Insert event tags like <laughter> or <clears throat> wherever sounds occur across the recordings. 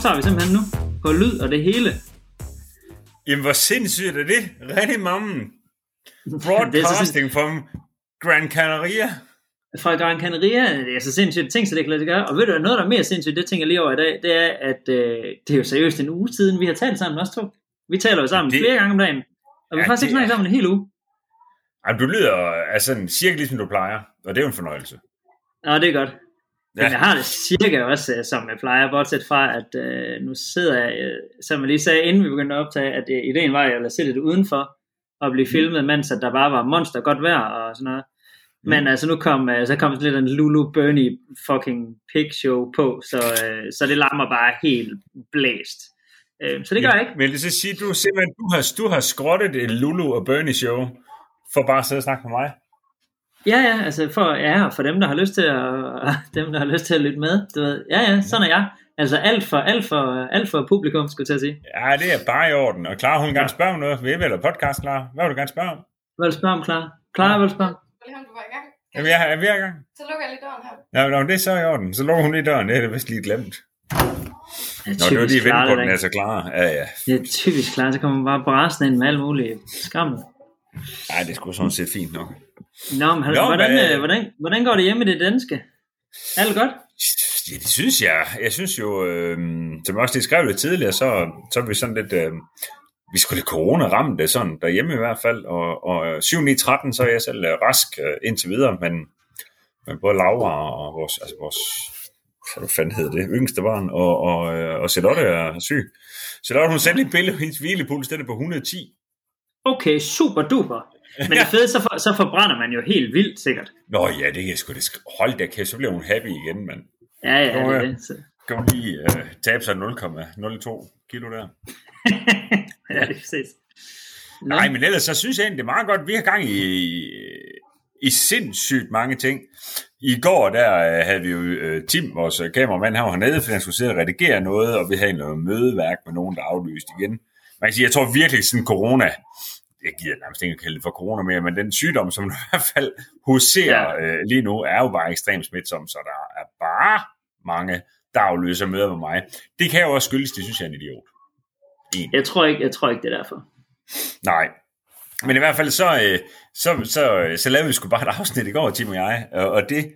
optager vi simpelthen nu. På lyd og det hele. Jamen, hvor sindssygt er det? Rigtig mammen. <laughs> Broadcasting from Gran Canaria. Fra Gran Canaria, det er så sindssygt ting, så det kan lade sig gøre. Og ved du, noget der er mere sindssygt, det tænker jeg lige over i dag, det er, at øh, det er jo seriøst en uge siden, vi har talt sammen også to. Vi taler jo sammen Det- flere gange om dagen. Og vi har Ja, faktisk det ikke snakket sammen en hel uge. Ej, du lyder altså cirka ligesom du plejer, og det er jo en fornøjelse. Nå, det er godt. Ja. Men jeg har det cirka også, øh, som jeg plejer, bortset fra, at øh, nu sidder jeg, øh, som jeg lige sagde, inden vi begyndte at optage, at øh, ideen var, at jeg ville lidt udenfor, og blive filmet, mens at der bare var monster godt vejr og sådan noget. Men altså nu kom, øh, så kom sådan lidt en Lulu Bernie fucking pig show på, så, øh, så det lammer bare helt blæst. Øh, så det gør jeg ikke. Men det så sige, du simpelthen, du har, du har skrottet et Lulu og Bernie show, for bare at sidde og snakke med mig. Ja, ja, altså for, ja, og for dem, der har lyst til at, <laughs> dem, der har lyst til at lytte med, du ved, ja, ja, sådan er jeg. Altså alt for, alt for, alt for publikum, skulle jeg til at sige. Ja, det er bare i orden. Og Clara, hun vil gerne spørge om noget. Vil jeg eller podcast, Clara? Hvad vil du gerne spørge om? Hvad vil du spørge om, Clara? Clara, hvad vil du spørge om? Lige om du var i gang. Jamen, jeg, er vi er i gang? Så lukker jeg lige døren her. Ja, men det er så i orden. Så lukker hun lige døren. Det er det vist lige glemt. Det er Nå, det var lige vente på den, der. altså Clara. Ja, ja. Det er typisk Clara, så kommer man bare bræsende ind med alle mulige skrammel. Nej, det skulle sådan set fint nok. Nå, men Nå, hvordan, hvad- øh, hvordan, hvordan går det hjemme i det danske? Alt godt? Ja, det synes jeg. Jeg synes jo, øh, som jeg også lige skrev lidt tidligere, så, så er vi sådan lidt... Øh, vi skulle lidt corona ramme det sådan derhjemme i hvert fald, og, og 7 9 13 så er jeg selv øh, rask øh, indtil videre, men, men både Laura og vores, altså vores hvad fanden hed det, yngste barn, og, og, øh, og Charlotte er syg. Charlotte, hun sendte et billede, hendes hvilepuls, den er på 110. Okay, super duper. Men det fede, så, for, så forbrænder man jo helt vildt sikkert. Nå ja, det er sgu det. Hold da kæft, så bliver hun happy igen, men Ja, ja, Nå, det er det. Så. kan hun lige øh, tabe sig 0,02 kilo der. <laughs> ja, det er præcis. Nå, Nej, men ellers så synes jeg egentlig, det er meget godt. Vi har gang i, i sindssygt mange ting. I går der øh, havde vi jo øh, Tim, vores kameramand, han var hernede, fordi han skulle sidde og redigere noget, og vi havde noget mødeværk med nogen, der aflyste igen. Man kan sige, jeg tror virkelig sådan corona, jeg gider nærmest ikke at kalde det for corona mere, men den sygdom, som i hvert fald huserer Ja. øh, lige nu, er jo bare ekstremt smitsom, så der er bare mange, der aflyser møder med mig. Det kan jo også skyldes, det synes jeg er en idiot. En. jeg tror ikke, jeg tror ikke det er derfor. Nej. Men i hvert fald så, øh, så, så, så lavede vi sgu bare et afsnit i går, Tim og jeg, og det,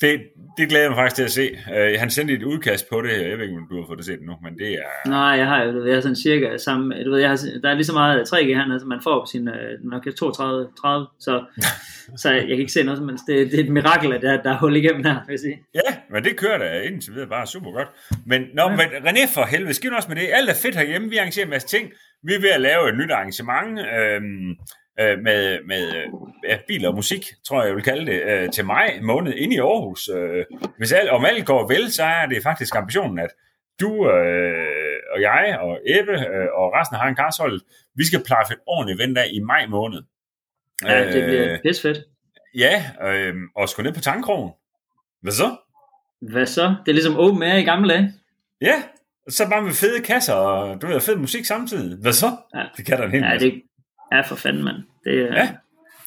det, det glæder jeg mig faktisk til at se. Øh, han sendte et udkast på det, jeg ved ikke, om du har fået det set nu, men det er... Nej, jeg har jo, jeg er sådan cirka samme, du ved, jeg har, der er lige så meget 3G hernede, som man får på sin øh, Nokia 32, 30, så, <laughs> så jeg kan ikke se noget som helst. Det, det er et mirakel, at der, der er hul igennem her, vil jeg sige. Ja, men det kører da indtil videre bare super godt. Men, nå, men René for helvede, skiv også med det. Alt er fedt herhjemme, vi arrangerer en masse ting. Vi er ved at lave et nyt arrangement øhm, øh, med, med øh, ja, bil og musik, tror jeg, jeg vil kalde det, øh, til maj måned inde i Aarhus. Øh, hvis alt, om alt går vel, så er det faktisk ambitionen, at du øh, og jeg og Ebbe øh, og resten af Harren Karshold, vi skal plaffe et ordentligt event af i maj måned. Ja, det bliver Øh, pis fedt. Ja, øh, og skulle ned på tankkrogen. Hvad så? Hvad så? Det er ligesom open air i gamle dage. Ja, så bare med fede kasser og du ved, fed musik samtidig. Hvad så? Ja. Det kan der en hel Ja, masse. det er for fanden, mand. Det, Ja.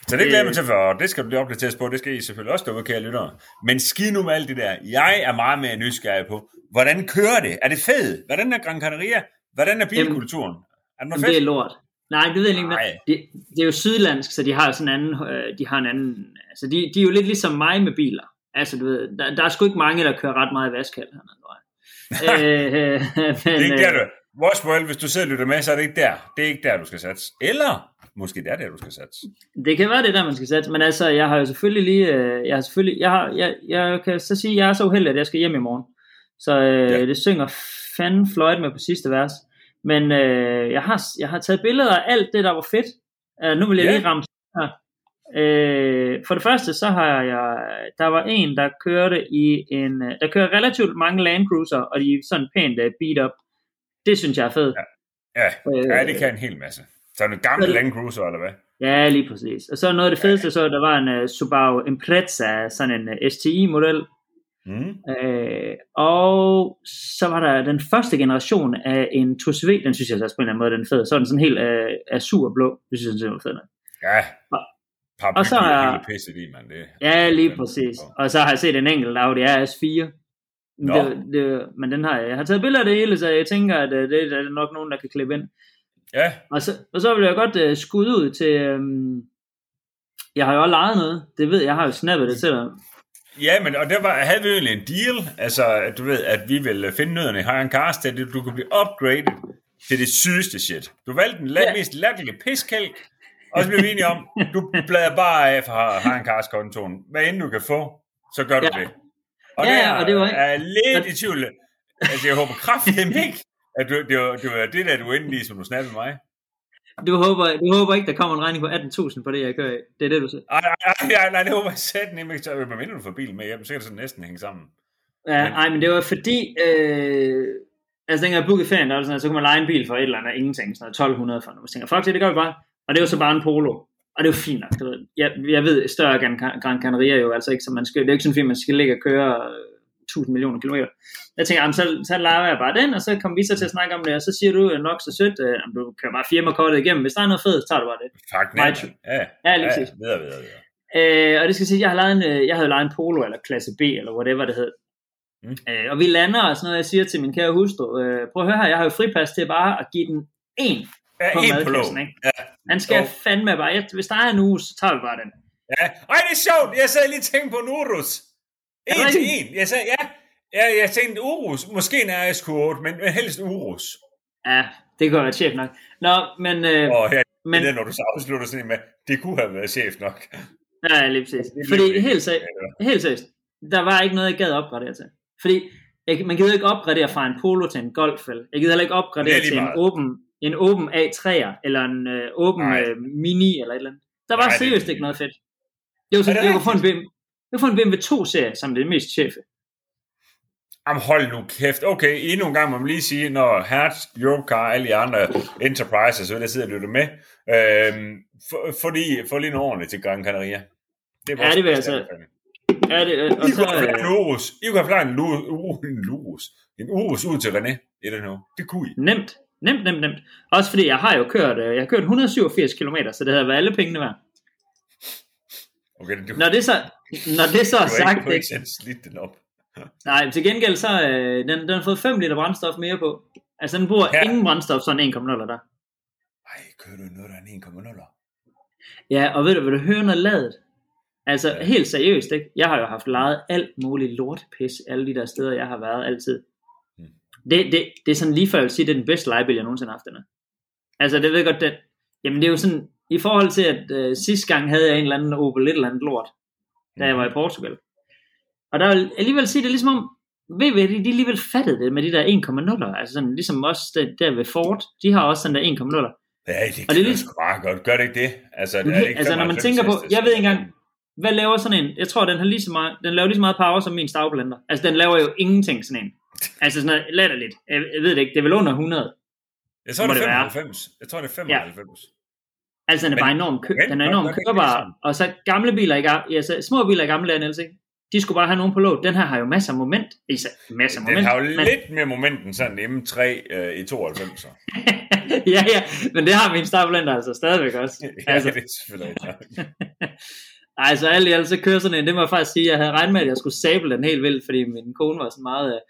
Så det glæder mig det- til, for det skal du blive opdateret på. Det skal I selvfølgelig også derude, kære lyttere. Men skid nu med alt det der. Jeg er meget mere nysgerrig på, hvordan kører det? Er det fedt? Hvordan er Gran Canaria? Hvordan er bilkulturen? Er det noget det er lort. Nej, det ved jeg ikke. Det, det er jo sydlandsk, så de har sådan en anden, øh, de har en anden, altså de, de er jo lidt ligesom mig med biler. Altså du ved, der, der er sgu ikke mange, der kører ret meget i vaskhal hernede, jeg. <laughs> øh, <laughs> men, Det er ikke der, øh, du... Vores hvis du sidder og lytter med, så er det ikke der. Det er ikke der, du skal satse. Eller måske det er der, du skal satse. det kan være det der, man skal sætte, men altså, jeg har jo selvfølgelig lige, øh, jeg har selvfølgelig, jeg, har, jeg, jeg kan så sige, jeg er så uheldig, at jeg skal hjem i morgen. Så øh, Ja. ja. det synger fanden fløjt med på sidste vers. Men øh, jeg, har, jeg har taget billeder af alt det, der var fedt. Uh, nu vil jeg Ja. lige ramme her. Øh, for det første, så har jeg, der var en, der kørte i en, øh, der kører relativt mange Land Cruiser, og de er sådan pænt uh, beat up. Det synes jeg er fedt. Ja, Øh, ja det kan en hel masse. Så det en gammel Land Cruiser, eller hvad? Ja, lige præcis. Og så noget af det fedeste, så der var en uh, Subaru Impreza, sådan en uh, STI-model. Mm. Øh, og så var der den første generation af en Tours V, den synes jeg så også på en eller anden måde, den er fed. Så er den sådan helt uh, azurblå, det synes jeg sådan var fed. Ja. Og- Paraply og så er hele pisset i, mand. Det, Ja, lige den- præcis. Og så har jeg set en enkelt Audi RS4 Nå. Det, det, men den har jeg. Jeg har taget billeder af det hele, så jeg tænker, at øh, det, er nok nogen, der kan klippe ind. Ja, Og så, og så vil jeg godt uh, skudde ud til... Um, jeg har jo også lejet noget. Det ved jeg, jeg har jo snappet det til dig. Ja, men og der var, havde vi jo egentlig en deal, altså at du ved, at vi ville finde nødderne i High Cast, at du kunne blive upgraded til det sygeste shit. Du valgte den Ja. mest latterlige piskælk, og så blev vi enige om, du bladrer bare af fra High Cast kontoen. Hvad end du kan få, så gør du Ja. det. Og Ja, det ja, er, og det var- er jeg lidt i tvivl. Altså, jeg håber kraftigt ikke, at du, det, var, det var det der, du endelig, som du snappede mig. Du håber, du håber ikke, der kommer en regning på 18.000 på det, jeg kører i. Det er det, du siger. Ej, ej, ej, ej, nej, det håber jeg sæt ikke. Så hvad mindre du får bilen med hjem, så kan det sådan næsten hænge sammen. Ja, Men- nej, men det var fordi... Øh, altså, dengang jeg bookede ferien, der var det sådan, at så kunne man lege en bil for et eller andet, ingenting, sådan noget 1200 for noget. Så tænker fuck det, det gør vi bare. Og det var så bare en Polo. Og det var fint nok. Ved. Jeg, jeg ved, større Gran, Canaria er jo altså ikke, så man skal, det er ikke sådan, at man skal ligge og køre øh, 1000 millioner kilometer. Jeg tænker, jamen, så, så laver jeg bare den, og så kommer vi så til at snakke om det, og så siger du nok så sødt, øh, om du kører bare firmakortet igennem. Hvis der er noget fedt, så tager du bare det. Fuck, Nej. Ja, Ja, lige ja, videre, videre, videre. Øh, og det skal sige, jeg har lavet en, øh, jeg havde lejet en Polo, eller klasse B, eller whatever det hed. Mm. Øh, og vi lander, og sådan noget, jeg siger til min kære hustru, øh, prøv at høre her, jeg har jo fripas til bare at give den en Ja, på madkassen, ikke? Ja. Han skal Jo. fandme bare, jeg, hvis der er en uge, så tager vi bare den. ja. Ej, det er sjovt. Jeg sad lige tænkte på en Urus. Det En til en. Jeg sagde, ja. Ja, jeg tænkte Urus. Måske en RSQ8, men, men helst Urus. Ja, det kunne være chef nok. Nå, men, øh, Og her, men det, når du så afslutter sådan med, det kunne have været chef nok. ja, lige præcis. Det Fordi helt seriøst, helt seriøst, der var ikke noget, jeg gad opgradere til. Fordi jeg, man gider ikke opgradere fra en Polo til en Golf, vel? Jeg gider heller ikke Det opgradere er til en åben, en åben A3'er, eller en øh, åben øh, Mini, eller et eller andet. Der var Nej, det er seriøst lige ikke noget fedt. Det var sådan, det jeg kunne få en BMW, jeg kunne få en BMW 2-serie, som det mest chefe. Jamen hold nu kæft. Okay, endnu en gang må man lige sige, når Hertz, Europcar og alle de andre enterprises, så der sidder og lytter med, øhm, få, få, lige, få lige nogle ordentligt til Gran Canaria. Det er Ja, det vil jeg så-. Ja, det, øh, og I så, kunne have øh, en Urus. I kunne have fløjet en, Lu- Uru- en Lurus. En Urus ud til René i den her. Det kunne I. nemt, nemt, nemt, nemt. Også fordi jeg har jo kørt, øh, jeg har kørt 187 km, så det havde været alle pengene værd. Okay, du, Når det så, når det så er <laughs> har ikke, sagt, du ikke? selv slidt den op. <laughs> Nej, til gengæld så, øh, den, den har fået 5 liter brændstof mere på. Altså den bruger Ja. ingen brændstof, sådan 1,0 der. Ej, kører du noget, der er en 1,0? Ja, og ved du, vil du høre noget ladet? Altså Ja. helt seriøst, ikke? Jeg har jo haft lejet alt muligt lortepis, alle de der steder, jeg har været altid. Mm. Det, det, det er sådan lige før jeg vil sige, det er den bedste lejebil, jeg nogensinde har haft. Den. Altså det ved jeg godt, det, jamen det er jo sådan, i forhold til at øh, sidste gang havde jeg en eller anden Opel et eller andet lort, da jeg var i Portugal. Og der vil alligevel sige, det er ligesom om, hvad, de, de alligevel fattede det med de der 1,0'er, altså sådan, ligesom også der, der ved Ford, de har også den der 1,0'er. Ja, det Og det er sgu bare godt. Gør det ikke det? Altså, er Okay, det ikke altså, når man 95 tænker på- jeg ved ikke engang- Hvad laver sådan en? Jeg tror, den har lige så meget, den laver lige så meget power som min stavblender. Altså, den laver jo ingenting sådan en. Altså sådan noget latterligt. Jeg, jeg ved det ikke, det er vel under 100. Jeg tror, må det er det være. 95. Jeg tror, det er 95. Altså, den er Men- bare enormt, kø- men- den er enormt men-. Og så gamle biler i gang, ja, så små biler i gamle dage, Niels, ikke? De skulle bare have nogen på låg. Den her har jo masser af moment. Især, masser af Den moment. har jo men, lidt mere moment end sådan en M3 øh, i 92. så. <laughs> ja, ja, men det har min stavblender altså stadigvæk også. <laughs> Ja, Altså, det er selvfølgelig <laughs> ikke. Ej, så alt i alt, så kører sådan en, det må jeg faktisk sige, jeg havde regnet med, at jeg skulle sable den helt vildt, fordi min kone var sådan meget, øh,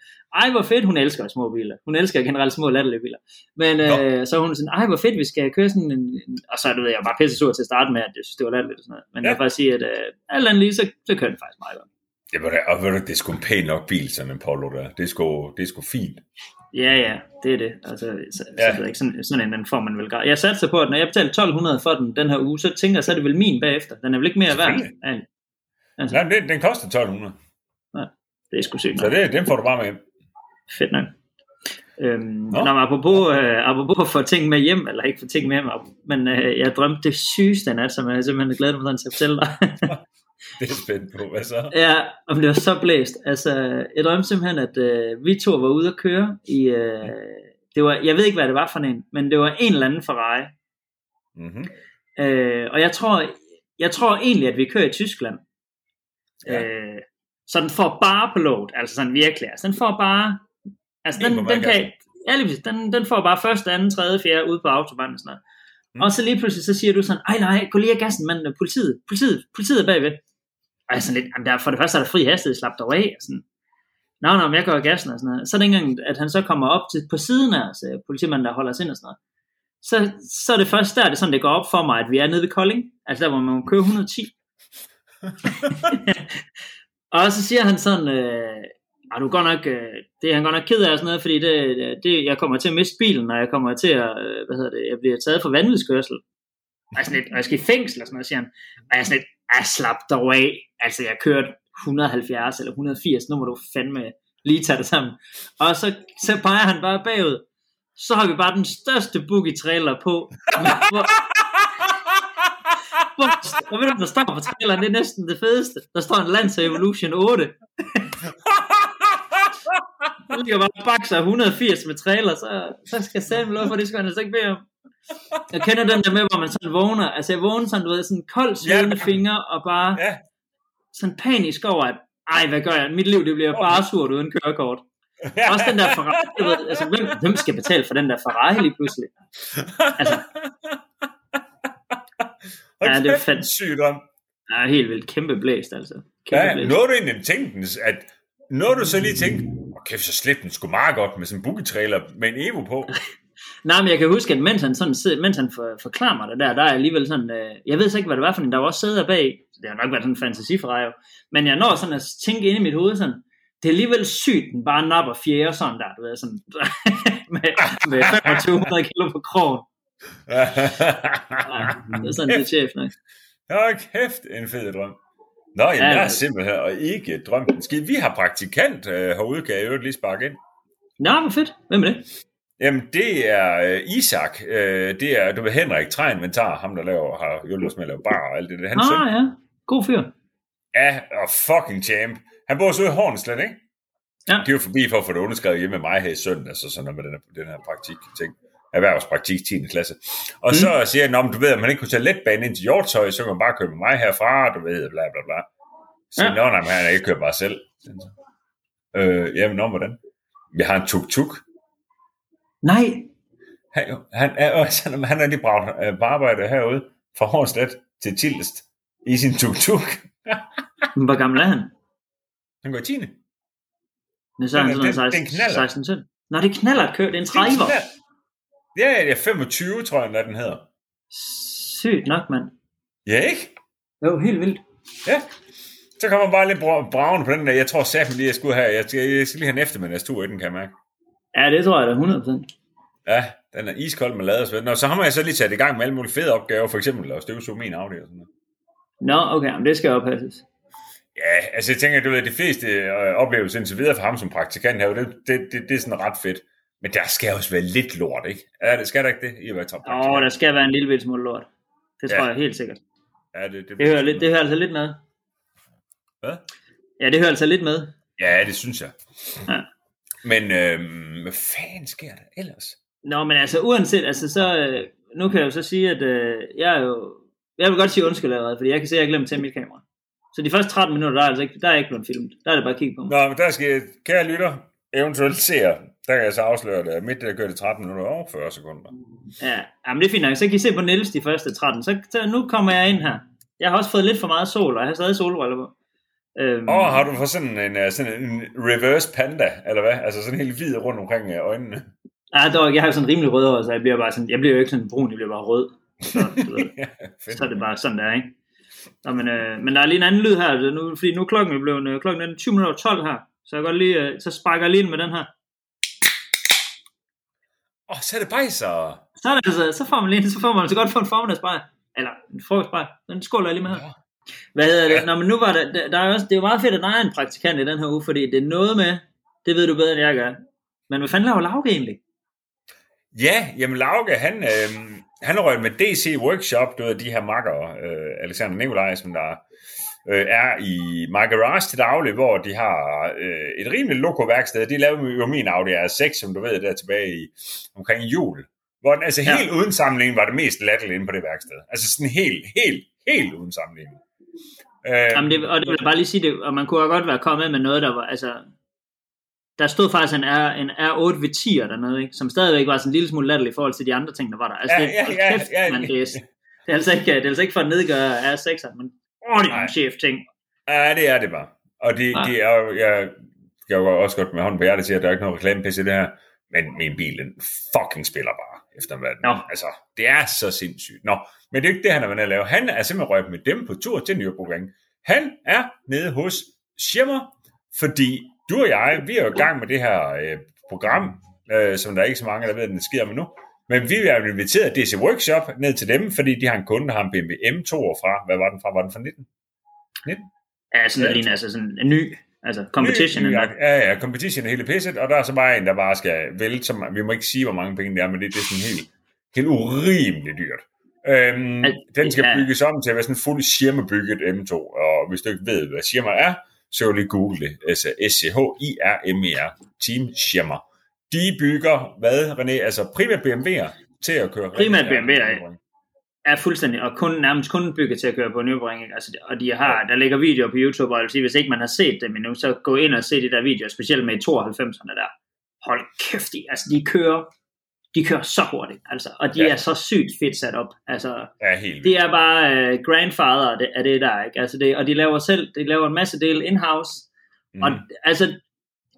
ej hvor fedt, hun elsker små biler. Hun elsker generelt små latterlige biler. Men øh, så hun sådan, ej hvor fedt, vi skal køre sådan en, en og så du ved jeg var pisse sur til at starte med, at jeg synes, det var latterligt og sådan noget. Men Ja. jeg vil faktisk sige, at øh, alt andet lige, så, så kører den faktisk meget godt. Ja, ved du, og ved du, det er sgu en pæn nok bil, sådan en Polo der. Det er sgu, det er sgu fint. Ja, ja, det er det. Altså, så, Ja. så ved jeg ikke, sådan, sådan en, den får man vel gratis. Jeg satser på, at når jeg betaler 1200 for den den her uge, så tænker jeg, så er det vel min bagefter. Den er vel ikke mere værd. Altså. Nej, den, den koster 1200. det er sgu sygt. Så det, den får du bare med hjem. Fedt nok. Øhm, Nå. Nå. Nå, men apropos, øh, apropos få ting med hjem, eller ikke få ting med hjem, men øh, jeg drømte det sygeste nat, som jeg simpelthen glæder mig til at fortælle dig. <laughs> <laughs> Det er spændt på. Hvad så? ja, det var så blæst. Altså, jeg drømte simpelthen, at øh, vi to var ude at køre i, øh, det var, jeg ved ikke, hvad det var for en, men det var en eller anden Ferrari. Mm-hmm. Øh, og jeg tror, jeg tror egentlig, at vi kører i Tyskland. Ja. Øh, så den får bare på load, altså sådan virkelig. Altså den får bare, altså den, den kan, ja, lige den, den får bare første, anden, tredje, fjerde ude på autobahnen og sådan noget. Mm. Og så lige pludselig, så siger du sådan, ej nej, gå lige af gassen, mand, politiet, politiet, politiet er bagved. Og jeg sådan lidt, jamen der, for det første er der fri hastighed, slap dig af. og Sådan. nå, nå, men jeg går gassen og sådan noget. Så er det ikke engang, at han så kommer op til, på siden af os, øh, politimanden, der holder os ind og sådan noget. Så, så er det først der, det sådan, det går op for mig, at vi er nede ved Kolding. Altså der, hvor man må køre 110. <laughs> og så siger han sådan, øh, ah, du er godt nok, øh, det er han godt nok ked af og sådan noget, fordi det, det, jeg kommer til at miste bilen, og jeg kommer til at, øh, hvad hedder det, jeg bliver taget for vanvidskørsel. Og jeg, sådan lidt, og jeg skal i fængsel og sådan noget, siger han. Og jeg sådan lidt, ah, slap dog af. Altså, jeg kørte 170 eller 180, nu må du fandme lige tage det sammen. Og så, så peger han bare bagud. Så har vi bare den største boogie trailer på. <laughs> Hvor, hvor, og ved du, der står på traileren, det er næsten det fedeste. Der står en Lancer Evolution 8. Nu ligger bare bakser 180 med trailer, så, så skal Sam sætte lov for, det skal han altså ikke bede om. Jeg kender den der med, hvor man sådan vågner. Altså jeg vågner sådan, du ved, sådan kold svedende ja. fingre, og bare Ja. sådan panisk over, at ej, hvad gør jeg? Mit liv, det bliver bare surt uden kørekort. Også den der Ferrari, du ved, altså hvem, hvem skal betale for den der Ferrari lige pludselig? Altså, Ja, det er kæft, en sygdom. er helt vildt kæmpe blæst, altså. Kæmpe Ja, blæst. nåede du egentlig tænkte, at når du så lige tænkte, okay, så slip den sgu meget godt med sådan en boogie-trailer med en Evo på. Nej, men jeg kan huske, at mens han, sådan sidder, mens han for, forklarer mig det der, der er alligevel sådan, øh, jeg ved så ikke, hvad det var for en, der var også sæder bag, det har nok været sådan en fantasiferej jo, men jeg når sådan at tænke ind i mit hoved sådan, det er alligevel sygt, den bare napper fjerde sådan der, du ved, sådan, <laughs> med, med 2500 kilo på krogen. Ja, det er sådan, det er chef nok. Hold kæft, en fed drøm. Nå, jamen, Ja, jeg har simpelthen og ikke drømt den skid. Vi har praktikant øh, herude, kan jeg øvrigt lige sparke ind. Nå, hvor fedt. Hvem er det? Jamen, det er øh, Isak. Øh, det er, du ved, Henrik Trein Inventar, ham der laver, har hjulpet os med at lave bar og alt det der. Han Ah, ja. God fyr. Ja, og fucking champ. Han bor så ude i Hornslet, ikke? Ja. De er jo forbi for at få det underskrevet hjemme med mig her i søndag, så sådan noget med den her, den her praktik ting. Erhvervspraktik 10. klasse. Og mm. så siger han, om du ved, at man ikke kunne tage letbanen ind til Hjortøj, så kan man bare køre med mig herfra, du ved, bla bla bla. Så Ja. nå, nej, men han ikke kørt bare selv. Øh, jamen, nå, hvordan? Jeg har en tuk-tuk. Nej, Han, han, er, også, han er lige braget øh, på arbejde herude fra Hornslet til Tildest i sin tuk-tuk. <laughs> men hvor gammel er han? Han går i 10. Men så er han sådan den- noget den 16, knalder. 16 17. Nå, det knaller at køre, det er en træver. Ja, ja, ja, 25, tror jeg, den hedder. Sygt nok, mand. Ja, ikke? Jo, helt vildt. Ja. Så kommer bare lidt bra- braven på den der. Jeg tror satme lige, jeg skulle have. Jeg skal, jeg skal lige have en eftermiddagstur i den, kan jeg mærke. Ja, det tror jeg da 100%. Ja, den er iskold med ladersved. Nå, så har man så lige sat i gang med alle mulige fede opgaver, for eksempel at støvsuge min Audi og sådan noget. Nå, okay, men det skal oppasses. Ja, altså jeg tænker, du ved, de fleste øh, oplevelser indtil videre for ham som praktikant her, det, det, det, det er sådan ret fedt. Men der skal også være lidt lort, ikke? Er det, skal der ikke det? I at være Åh, toppraktikant? der skal være en lille smule lort. Det tror Ja. jeg helt sikkert. Ja, det, det, Det hører, lidt, det hører altså lidt med. Hvad? Ja, det hører altså lidt med. Ja, det synes jeg. Ja. Men øhm, hvad fanden sker der ellers? Nå, men altså uanset, altså så, øh, nu kan jeg jo så sige, at øh, jeg er jo, jeg vil godt sige undskyld allerede, fordi jeg kan se, at jeg glemte at tænde mit kamera. Så de første 13 minutter, der er, altså ikke, der er ikke blevet filmet. Der er det bare at kigge på mig. Nå, men der skal, kære lytter, eventuelt ser, der kan jeg så afsløre, at midt der gør det 13 minutter og 40 sekunder. Ja, jamen det er fint nok. Så kan I se på Niels de første 13. Så, så nu kommer jeg ind her. Jeg har også fået lidt for meget sol, og jeg har stadig solbriller på. Øhm, Og har du fået sådan en, øh, sådan en reverse panda, eller hvad? Altså sådan helt hvid rundt omkring øh, øjnene. Ja, dog, jeg har jo sådan rimelig rødhåret, så jeg bliver bare sådan, jeg bliver jo ikke sådan brun, jeg bliver bare rød. Så, du <laughs> ved, ja, så er det bare sådan der, ikke? Nå, men, øh, men der er lige en anden lyd her, er nu, fordi nu er klokken er blevet øh, klokken er 20 minutter over 12 her, så jeg godt lige, øh, så sparker jeg lige ind med den her. Åh, oh, så er det bajser. Så, er det, altså, så får man lige, så får man så godt få en formiddagsbajer, eller en frokostbajer, den skåler jeg lige med her. Ja. Hvad hedder det? Ja. Nå, men nu var der, der, der er også, det er jo meget fedt, at der er en praktikant i den her uge, fordi det er noget med, det ved du bedre, end jeg gør. Men hvad fanden laver Lauke egentlig? Ja, jamen Lauke, han, øh, han røg med DC Workshop, du ved, de her makker, øh, Alexander Nikolajsen, der øh, er i My Garage til daglig, hvor de har øh, et rimeligt loko-værksted. De lavede jo min Audi R6, som du ved, der tilbage i omkring jul. Hvor den, altså Ja. helt uden sammenligning var det mest latterlige inde på det værksted. Altså sådan helt, helt, helt uden sammenligning. Øh, Jamen det, og det vil jeg bare lige sige, det, og man kunne jo godt være kommet med noget, der var, altså, der stod faktisk en, R, en R8 V10'er dernede, ikke? som stadigvæk var sådan en lille smule latterlig i forhold til de andre ting, der var der. Altså, Ja, det, ja, ja, kæft, ja. man, det, er, det, er altså ikke, det er altså ikke for at nedgøre R6'eren, men det Nej. en chef ting. Ja, det er det bare. Og de, Nej. de er, jeg skal jo også godt med hånden på hjertet sige, at der er ikke noget reklamepisse i det her, men min bil, den fucking spiller bare efter hvad. Altså, det er så sindssygt. Nå, men det er ikke det, han er ved at lave. Han er simpelthen røget med dem på tur til Nürburgring. Han er nede hos Schirmer, fordi du og jeg, vi er jo i gang med det her øh, program, øh, som der er ikke så mange, der ved, at den sker med nu. Men vi er jo inviteret DC Workshop ned til dem, fordi de har en kunde, der har en BMW M2 fra. Hvad var den fra? Var den fra 19? 19? Ja, sådan en, altså sådan en ny, altså competition. Ny, ja, ja, competition er hele pisset, og der er så bare en, der bare skal vælte, som, vi må ikke sige, hvor mange penge det er, men det, det er sådan helt, helt urimeligt dyrt. Øhm, Al- den skal ja. bygges om til at være sådan en fuldt Schirmer-bygget M2, og hvis du ikke ved, hvad Schirmer er, så vil lige google det. Altså S-C-H-I-R-M-E-R. E Team Schirmer. De bygger, hvad René? Altså primært BMW'er til at køre. Primært BMW'er, er fuldstændig, og kun, nærmest kun bygget til at køre på Nürburgring. ikke? Altså, og de har, der ligger videoer på YouTube, og jeg vil sige, hvis ikke man har set dem endnu, så gå ind og se de der videoer, specielt med i 92'erne der. Hold kæft, de, altså de kører, de kører så hurtigt, altså, og de Ja. ja. er så sygt fedt sat op. Altså, Ja, helt det er bare uh, grandfather af det, af det der, ikke? Altså det, og de laver selv, de laver en masse del in-house, mm. og altså,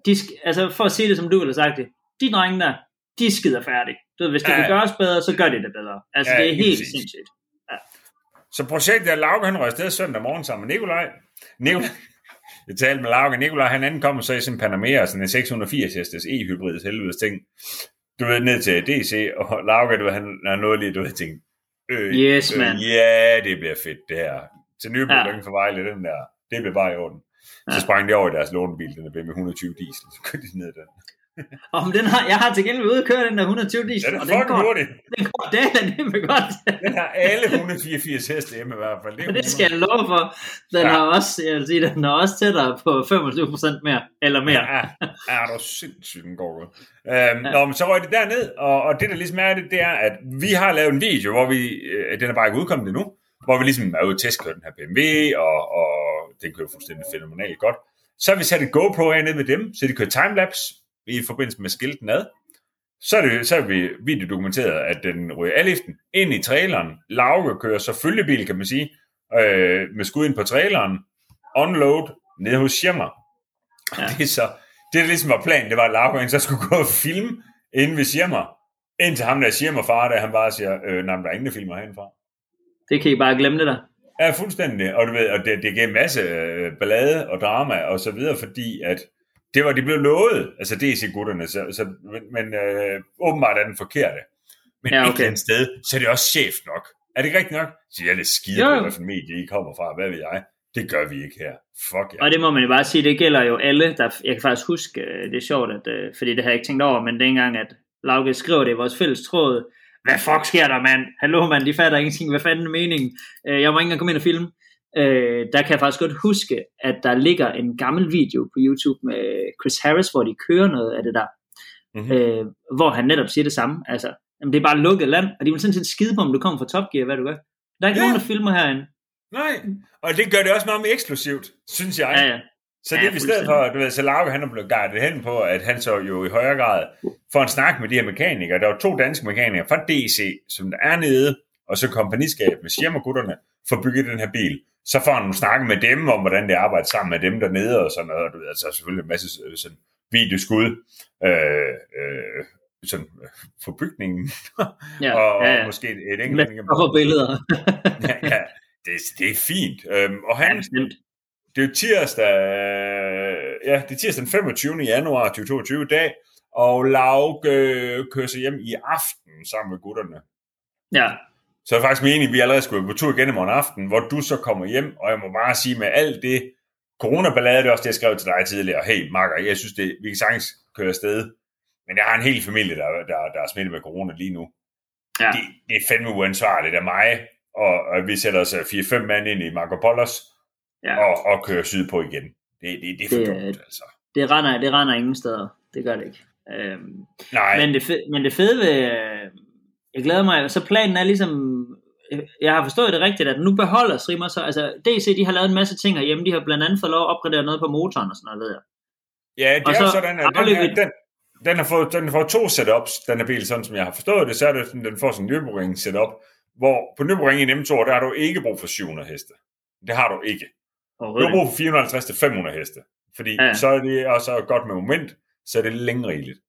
de, altså, for at sige det, som du ville have sagt det, de drenge der, de skider færdigt. Du ved, hvis det Ja, ja. ja. kan gøres bedre, så gør de det bedre. Altså, Ja, ja, det er helt præcis. sindssygt. Så projektet er Lauke, han røg afsted søndag morgen sammen med Nikolaj. Nikolaj, jeg talte med Lauke. Nikolaj, han ankom så i sin Panamera, sådan en 680 hestes e-hybrid helvedes ting. Du ved, ned til DC, og Lauke, du ved, han, han nåede lige, du ved, tænkte, øh, Yes, man. ja, det bliver fedt, det her. Til Nyborg, Ja. den for Vejle, den der, det bliver bare i orden. Så Ja. sprang de over i deres lånebil, den er BMW 120 diesel, så kørte de ned den. Og den har, jeg har til gengæld ude og køre den der 120 diesel, Den er den fucking går, hurtig. den går dagen med godt. Den har alle 184 heste hjemme i hvert fald. Det, er det 100. skal jeg love for. Den Ja. har også, jeg vil sige, den er også tættere på 25% mere, eller mere. Ja, ja, det er sindssygt, den går godt. Øhm, ja. Nå, men så røg det derned, og, og det, der ligesom er det, det er, at vi har lavet en video, hvor vi, øh, den er bare ikke udkommet endnu, hvor vi ligesom er ude og testkøre den her BMW, og, og den kører fuldstændig fænomenalt godt. Så har vi sat et GoPro af ned ved dem, så de kører timelapse i forbindelse med skilten ad. Så er, det, så er vi videodokumenteret, at den ryger aliften ind i traileren. Lauke kører så følgebil, kan man sige, øh, med skud ind på traileren. Unload ned hos Schirmer. Ja. <laughs> Det er så, det der ligesom var planen, det var, at Lauke så skulle gå og filme inde ved Schirmer. Indtil ham der Schirmer far, der han bare siger, øh, nej, der er ingen, der filmer herindefra. Det kan I bare glemme det der. Ja, fuldstændig. Og, du ved, og det, det gav en masse øh, ballade og drama og så videre, fordi at det var, de blev lovet, altså DC-gutterne, så, så, men, men øh, åbenbart er den forkerte. Men ja, okay. et eller andet sted, så er det også chef nok. Er det ikke rigtigt nok? Så jeg er lidt skide på, hvad for medie I kommer fra, hvad ved jeg. Det gør vi ikke her. Fuck ja. Og det må man jo bare sige, det gælder jo alle. Der, jeg kan faktisk huske, øh, det er sjovt, at, øh, fordi det har jeg ikke tænkt over, men dengang, at Lauke skriver det i vores fælles tråd, hvad fuck sker der, mand? Hallo, mand, de fatter ingenting. Hvad fanden er meningen? Øh, Jeg må ikke engang komme ind og filme. Øh, der kan jeg faktisk godt huske, at der ligger en gammel video på YouTube med Chris Harris, hvor de kører noget af det der. Mhm. Øh, hvor han netop siger det samme. Altså, jamen, det er bare lukket land, og de vil sådan set skide på, om du kommer fra Top Gear, hvad du gør. Der er ikke Ja. ja. nogen, der filmer herinde. Nej, og det gør det også meget mere eksklusivt, synes jeg. Ja, ja. Så Ja, det er i stedet for, du ved, så Lauke han er blevet guidet hen på, at han så jo i højere grad får en snak med de her mekanikere. Der var to danske mekanikere fra DC, som der er nede, og så kompagniskab med Schirmer-gutterne for at bygge den her bil. Så får han nogle snakke med dem om, hvordan det arbejder sammen med dem dernede og sådan noget. Og Du ved, altså selvfølgelig en masse øh, sådan videoskud øh, øh, sådan, øh, for bygningen. <laughs> Ja, og, ja, og ja. måske et enkelt. <laughs> for billeder. <laughs> ja, ja, det, det er fint. Øhm, og Ja, han, bestemt. det er jo tirsdag, ja, det er tirsdag den 25. januar 2022 i dag, og Lauke øh, kører sig hjem i aften sammen med gutterne. Ja, Så er det faktisk meningen, at vi allerede skulle på tur igen i morgen aften, hvor du så kommer hjem, og jeg må bare sige med alt det, coronaballade, det er også det, jeg skrev til dig tidligere. Hey, Marker, jeg synes, det, vi kan sagtens køre afsted, men jeg har en hel familie, der, der, der er smittet med corona lige nu. ja. Det, det er fandme uansvarligt af mig, og, og vi sætter os øh, 4-5 mand ind i Marco Polos, ja. og, og kører sydpå igen. Det, det, det er for Det- dumt, altså. Det, render, det render ingen steder. Det gør det ikke. Øhm, Nej, men, det fede, men det fede ved... Jeg glæder mig. Så planen er ligesom... Jeg har forstået det rigtigt, at nu beholder Streamer så... Altså, DC, de har lavet en masse ting herhjemme. De har blandt andet fået lov at opgradere noget på motoren og sådan noget, ved jeg. ja, det og er så sådan, at den, her, den, den, har fået, den har fået to setups, den her bil, sådan som jeg har forstået det, så er det sådan, den får sådan en Nürburgring setup, hvor på Nürburgring i en M2, der har du ikke brug for 700 heste. Det har du ikke. Du har brug for 450 til 500 heste Fordi ja. så er det også godt med moment, så er det længe rigeligt.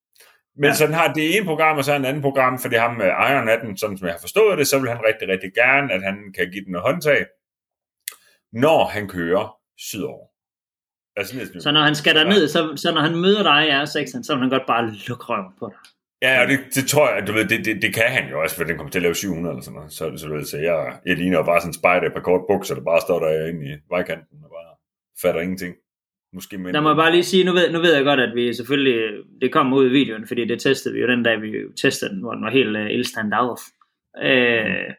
Men Ja. ja. så den har det ene program, og så en anden program, fordi ham med ejeren af den, sådan som jeg har forstået det, så vil han rigtig, rigtig gerne, at han kan give den noget håndtag, når han kører sydover. Altså ned Så når han skal derned, så, så når han møder dig i R6'en, så vil han godt bare lukke røven på dig. Ja, og det, det tror jeg, du ved, det, det, det kan han jo også, for den kommer til at lave 700 eller sådan noget. Så, så, du ved, så jeg, jeg ligner jo bare sådan en spejder på kort bukser, der bare står derinde i vejkanten og bare fatter ingenting. Måske mindre. Der må jeg bare lige sige, nu ved, nu ved jeg godt, at vi selvfølgelig, det kommer ud i videoen, fordi det testede vi jo den dag, vi testede den, hvor den var helt uh, ildstand af. Øh,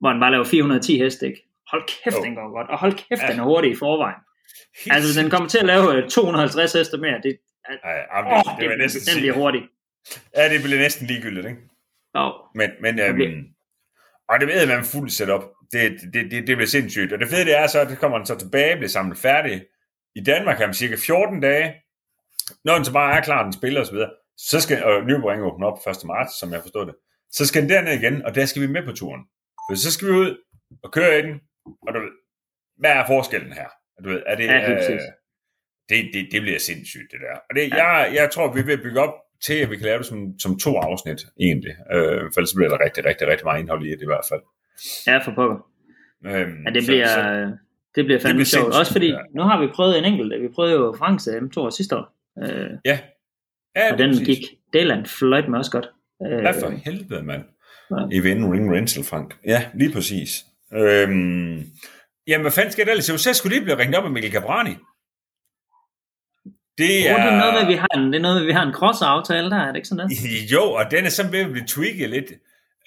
hvor den bare laver 410 heste, ikke? Hold kæft, Jo. den går godt, og hold kæft, Ja. den er hurtig i forvejen. <laughs> Helt Altså, den kommer til at lave øh, 250 heste mere. Det, Ej, jamen, åh, det, det, det, næsten den bliver hurtig. Ja, det bliver næsten ligegyldigt, ikke? Jo, Men, men øhm, og det ved man fuldt setup. Det, det, det, det bliver sindssygt. Og det fede det er så, at det kommer den så tilbage, bliver samlet færdig. I Danmark har man cirka 14 dage. Når den så bare er klar, den spiller osv., så skal, og Nürburgring åbner op 1. marts, som jeg forstår det, så skal den derned igen, og der skal vi med på turen. For så skal vi ud og køre i den, og du ved, hvad er forskellen her? Du ved, er det, Ja, helt øh, det, det, det bliver sindssygt, det der. Og det, ja. jeg, jeg tror, vi vil bygge op til, at vi kan lave det som, som to afsnit, egentlig. Øh, for ellers bliver der rigtig, rigtig, rigtig meget indhold i det i hvert fald. ja, for pokker. Øhm, Ja, det så- bliver, så- det bliver fandme bliver sjovt. Også fordi, ja. nu har vi prøvet en enkelt. Vi prøvede jo Franks M2 sidste år. Øh, ja. Ja, og det den præcis. gik, Deland fløjt med også godt. Øh, Ja, for helvede, mand. Ja. Event Ring Rental, Frank. Ja, lige præcis. Øhm, jamen, hvad fanden skal der ellers? Så skulle lige blive ringet op af Mikkel Cabrani. Det er... Det er noget med, at vi har en, det er noget med, vi har en cross-aftale der, er det ikke sådan noget? <laughs> Jo, og den er sådan ved at blive tweaked lidt.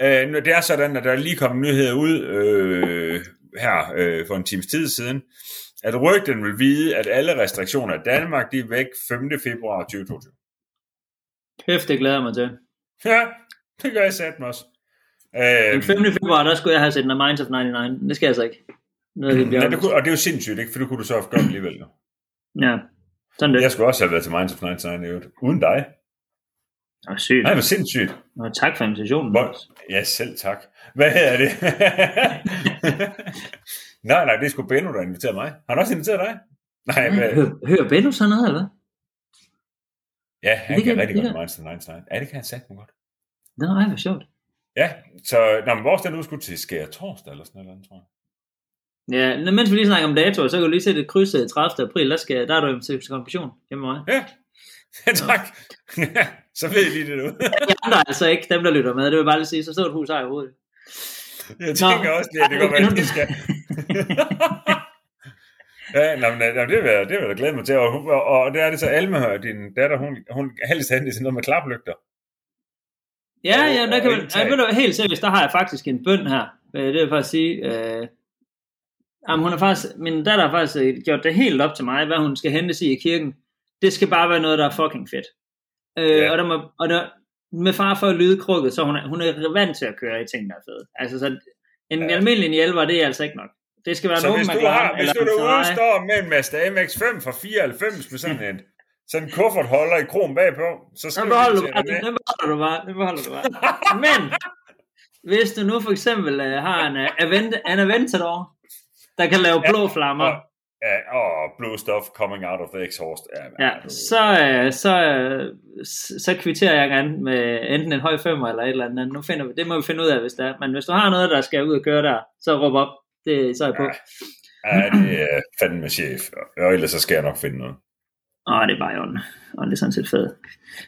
Øh, det er sådan, at der er lige kommet nyheder ud øh, her øh, for en times tid siden, at rygten vil vide, at alle restriktioner i Danmark, de er væk 5. februar 2022. Kæft, det glæder jeg mig til. Ja, det gør jeg satme også. Den Øh, 5. februar, der skulle jeg have set The Minds of 99, men det skal jeg så ikke. Noget, det bliver ja, det kunne, og det er jo sindssygt, ikke? For det kunne du så have gjort alligevel. Jo. Ja, sådan det. Jeg skulle også have været til Minds of 99 i øvrigt. Uden dig. Det var sygt. Nej, var sindssygt. Og tak for invitationen. Hvor... Ja, selv tak. Hvad er det? <laughs> nej, nej, det er sgu Benno, der inviterer mig. Har han også inviteret dig? Nej, hvad? Hører, hører Benno sådan noget, eller hvad? Ja, han Det kan kan- rigtig det godt of 99. Ja, det kan han sagt godt. Det er ej, hvor sjovt. Ja, så når man vores den skulle til skære torsdag eller sådan noget, tror jeg. Ja, nå, mens vi lige snakker om datoer, så kan du lige se det krydset 30. april, der, skal, der er du til konfirmation hjemme med mig. Ja, ja tak. <laughs> så ved lige det nu. <laughs> De andre altså ikke, dem der lytter med, det vil bare lige sige, så et hus her i hovedet. Jeg tænker Nå. også, at det kan være, at de skal. <laughs> ja, nå, men, nå, det vil jeg, det vil jeg glæde mig til. Og, og, og det er det så Alma, din datter, hun, hun helst i sådan noget med klaplygter. Ja, Og- ja, der kan man, ja, ved du, helt seriøst, der har jeg faktisk en bøn her. Øh, Det vil faktisk sige. Øh, jamen, hun har faktisk, min datter har faktisk øh, gjort det helt op til mig, hvad hun skal hentes i i kirken. Det skal bare være noget, der er fucking fedt. Øh, Ja. Og, der må, og der, med far for at lyde krukket, så hun er, hun er vant til at køre i ting, der er fede. Altså, så en Ja. ja. almindelig hjælper, det er altså ikke nok. Det skal være Så en hvis du, har, hvis du derude står med en Mazda MX-5 fra 94 med sådan en, sådan en kuffertholder i krom bagpå, så Den skal du beholder, du bare, det den beholder du bare. Den beholder du bare. Men, hvis du nu for eksempel uh, har en, uh, Avent, en Aventador, der kan lave blå flammer, Og, ja, og blue stuff coming out of the exhaust. Ja, ja, du- så, uh, så, uh, så kvitterer jeg gerne med enten en høj femmer eller et eller andet. Nu finder vi, det må vi finde ud af, hvis det er. Men hvis du har noget, der skal ud og køre der, så råb op. Det, så er jeg på. Ja. Ja, det er fandme chef. Og ellers så skal jeg nok finde noget. Åh, det er bare i orden. Og det er sådan set fedt.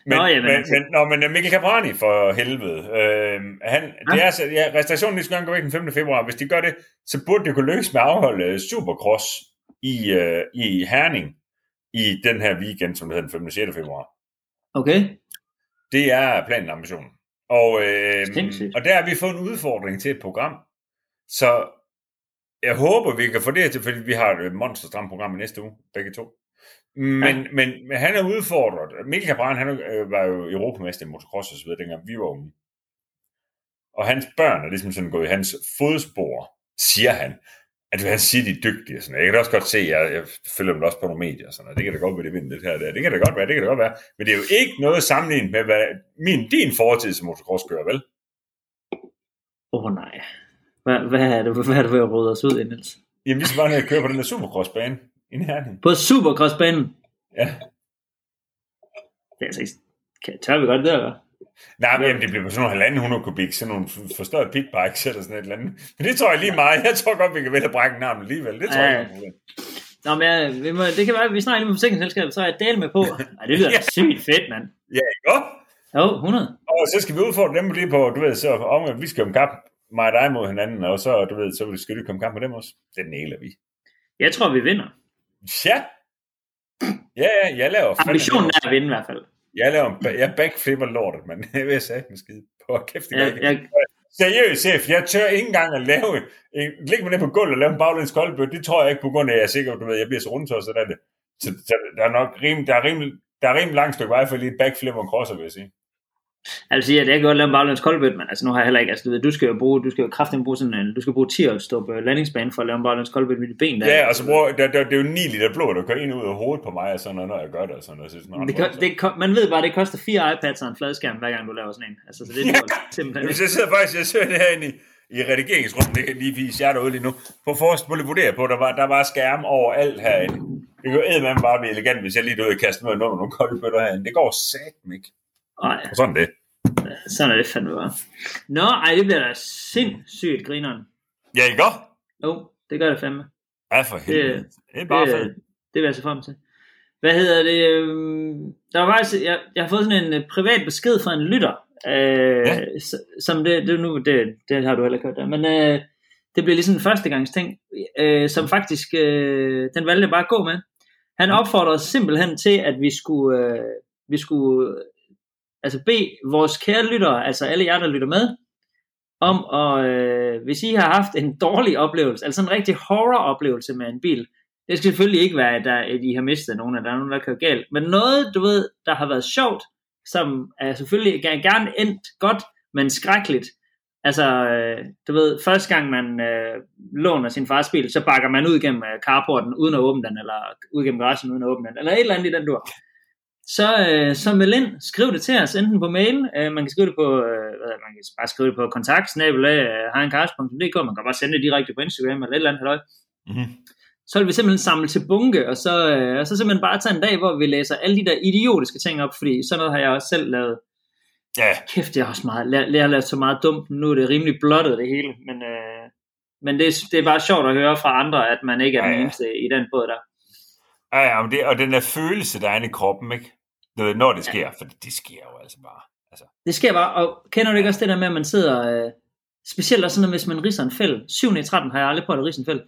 Men, Nå, jamen, men, altså. men, nå, men Mikkel Caprani for helvede. Øh, han, ja. det er, så- ja, restriktionen de skal gå væk den 5. februar. Hvis de gør det, så burde det kunne lykkes med at afholde øh, Supercross i, øh, i Herning i den her weekend, som hedder den 5. og 6. februar. Okay. Det er planen og ambitionen. Og, øh, og der har vi fået en udfordring til et program. Så jeg håber, vi kan få det her til, fordi vi har et monsterstramt program i næste uge, begge to. Men, ja. men, men han er udfordret. Mikkel Cabran, han øh, var jo europamester i motocross og så videre, dengang vi var unge. Og hans børn er ligesom sådan gået i hans fodspor, siger han. At han siger, de er dygtige. og Sådan. Jeg kan da også godt se, at jeg, jeg følger dem også på nogle medier. og Sådan. Det kan da godt være, det vinder lidt her der. Det kan da godt være, det kan da godt være. Men det er jo ikke noget sammenlignet med, hvad min, din fortid som motocrosskører, vel? Åh oh, nej. Hvad, hvad, er det, hvad er det ved at råde os ud i, Niels? Jamen, vi skal bare ned og køre på den der supercrossbane i nærheden. På Supercrossbanen. Ja. Det er altså ikke... Kan, tør vi godt det, eller? Nej, men jamen, det bliver på sådan nogle halvanden 100 kubik, sådan nogle forstørrede pitbikes eller sådan et eller andet. Men det tror jeg lige meget. Jeg tror godt, vi kan vælge at brække navnet alligevel. Det tror Ja. jeg ikke. Nå, men jeg, vi må, det kan være, at vi snakker lige med forsikringsselskabet, så er jeg del med på. Ej, det lyder <laughs> Ja. sygt fedt, mand. Ja, ikke? Jo, 100. Og så skal vi udfordre dem lige på, du ved, så om vi skal om kamp, mig og dig mod hinanden, og så, du ved, så skal du komme kamp med dem også. Det næler vi. Jeg tror, vi vinder. Ja. Ja, ja, jeg laver Ambitionen er at vinde i hvert fald. Jeg laver en, jeg backflipper lortet, men <laughs> jeg vil sige med skide på kæft. det Jeg, Seriøst, chef, jeg tør ikke engang at lave en, ligge mig ned på gulvet og lave en baglæns koldbøt. Det tror jeg ikke på grund af, at jeg er sikker, du ved, jeg bliver så rundtosset af det. Så, så der er nok rim, der er rimelig, der er rimelig langt stykke vej for lige backflip og en crosser, vil jeg sige. Altså siger, at jeg kan godt lave en baglæns koldbøt, men altså nu har jeg heller ikke, altså du ved, du skal jo bruge, du skal jo kraftigt bruge sådan en, du skal bruge 10 at stå på landingsbanen for at lave en baglæns koldbøt med dit ben der. Ja, og så bruger, der, der, det er jo 9 liter blod, der kører ind ud af hovedet på mig, og sådan noget, når jeg gør det. Og sådan noget. Så det sådan det, ko- det, ko- man ved bare, det koster fire iPads og en fladskærm, hver gang du laver sådan en. Altså, så det er Ja. simpelthen Hvis jeg sidder faktisk, jeg sidder herinde i, i redigeringsrummet, det kan lige vise jer derude lige nu. På forrest, på vurdere på, der var, der var skærm over alt herinde. Det kan jo eddermame bare blive elegant, hvis jeg lige ud og kaster med under nogle kolde bøtter herinde. Det går satme ikke. Nej, Og sådan det. sådan er det fandme bare. Nå, ej, det bliver da sindssygt grineren. Ja, I går? Jo, det gør det fandme. Ja, for helvede. Det er bare det, fedt. det vil jeg se frem til. Hvad hedder det? øhm, Der var faktisk, jeg, jeg har fået sådan en øh, privat besked fra en lytter, øh, Ja. som det, det, nu, det, det har du heller ikke hørt der, men øh, det blev lige sådan en førstegangsting, øh, som faktisk, øh, den valgte bare at gå med. Han opfordrede simpelthen til, at vi skulle, øh, vi skulle altså bede vores kære lyttere, altså alle jer, der lytter med, om at, øh, hvis I har haft en dårlig oplevelse, altså en rigtig horror-oplevelse med en bil, det skal selvfølgelig ikke være, at, der, at I har mistet nogen, at der er nogen, der kører galt, men noget, du ved, der har været sjovt, som er selvfølgelig gerne, gerne endt godt, men skrækkeligt. Altså, øh, du ved, første gang man øh, låner sin fars bil, så bakker man ud gennem øh, carporten uden at åbne den, eller ud gennem garagen uden at åbne den, eller et eller andet i den dur. Så, øh, så meld ind, skriv det til os, enten på mail, øh, man kan skrive det på, øh, man kan bare skrive det på kontakt, snabelag, øh, man kan bare sende det direkte på Instagram, eller et eller andet, halløj Mhm. så vil vi simpelthen samle til bunke, og så, øh, og så simpelthen bare tage en dag, hvor vi læser alle de der idiotiske ting op, fordi sådan noget har jeg også selv lavet. Ja, Kæft, jeg har også meget, la- jeg har lavet så meget dumt, nu er det rimelig blottet det hele, men, øh, men det, er- det er bare sjovt at høre fra andre, at man ikke er den Ja, ja. eneste i den båd der. Ja, ja men det, og den der følelse, der er i kroppen, ikke? Ved, Når det sker, for det, det sker jo altså bare. Altså, Det sker bare, og kender du ikke også det der med, at man sidder, øh, specielt også sådan noget, hvis man riser en fæld, 7. i 13 har jeg aldrig prøvet at rise en fæld,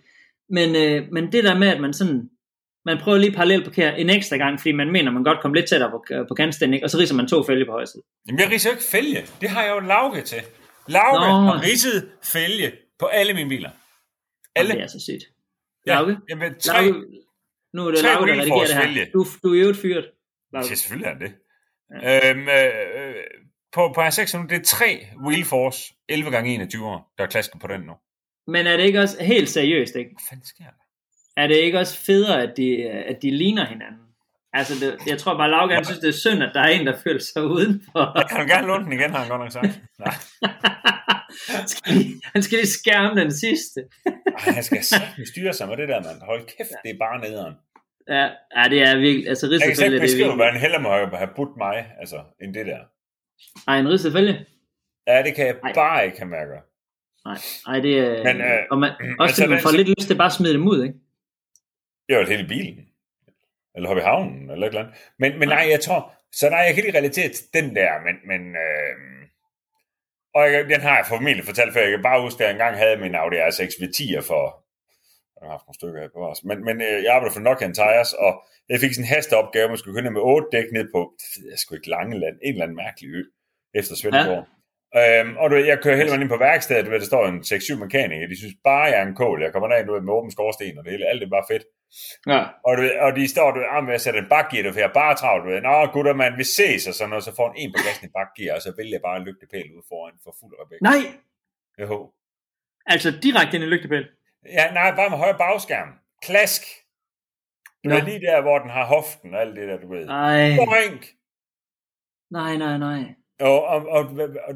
men, øh, men det der med, at man sådan, man prøver lige parallelt parkere en ekstra gang, fordi man mener, man godt kommer lidt tættere på, på kantstænden, ikke? og så riser man to fælge på højre side. Jamen, jeg ridser jo ikke fælge. Det har jeg jo Lauke til. Lauke Nå. har ridset fælge på alle mine biler. Alle. Det er så sygt. Ja, Lauke? Jamen, tre. Lauke, nu er det Lauke, der redigerer det her. vælge. Du, du er jo et fyret. Ja, selvfølgelig er det. Ja. Øhm, øh, øh, på, på R6, det er tre Wheelforce 11 gange 21 år, der er klasken på den nu. Men er det ikke også helt seriøst, ikke? Hvad fanden sker der? Er det ikke også federe, at de, at de ligner hinanden? Altså, det, jeg tror bare, Lauke, han synes, det er synd, at der er en, der føler sig udenfor. Jeg kan gerne låne den igen, har han godt nok sagt. <laughs> Nej, <laughs> han, skal lige, han skal lige skærme den sidste. Ej, han skal sagtens styre sig med det der, mand. Hold kæft, det er bare nederen. Ja, ja det er virkelig, altså Jeg kan slet ikke det beskrive, en heller må have budt mig, altså, end det der. Ej, en rigsefælge? Ja, det kan jeg Ej. bare ikke have mærker. Nej, ej, det er... Men, øh, og man, <clears throat> altså, også fordi man får lidt lyst til bare at smide dem ud, ikke? Det er jo hele bilen. Eller hoppe i havnen, eller et eller andet. Men, men nej, jeg tror... Så nej, jeg kan lige relatere til den der, men... men øh, og jeg, den har jeg formentlig fortalt før. Jeg kan bare huske, at jeg engang havde min Audi R6 V10'er for... Jeg har haft nogle stykker her på os. Men, men øh, jeg arbejdede for Nokian Tires, og jeg fik sådan en hasteopgave, man skulle køre med otte dæk ned på, jeg skulle ikke, Langeland, en eller anden mærkelig ø, efter Svendborg. Ja. Øhm, og du jeg kører hele vejen ind på værkstedet, ved, der står en 6-7 mekanikere, de synes bare, jeg er en kål. Jeg kommer derind du ved, med åben skorsten og det hele, alt det er bare fedt. Ja. Og, du ved, og de står, du ved, ah, med at sætte en bakgear, for jeg er bare travlt, du ved, nå gutter, man, vi ses, og sådan noget, så får en en på gassen i bakgear, og så vælger jeg bare en lygtepæl ud foran for fuld rebæk. Nej, Jo. altså direkte ind i lygtepæl. Ja, nej, bare med højre bagskærm. Klask. Du ved, lige der, hvor den har hoften og alt det der, du ved. Nej, Boink. nej, nej, nej. Og, og, og, og,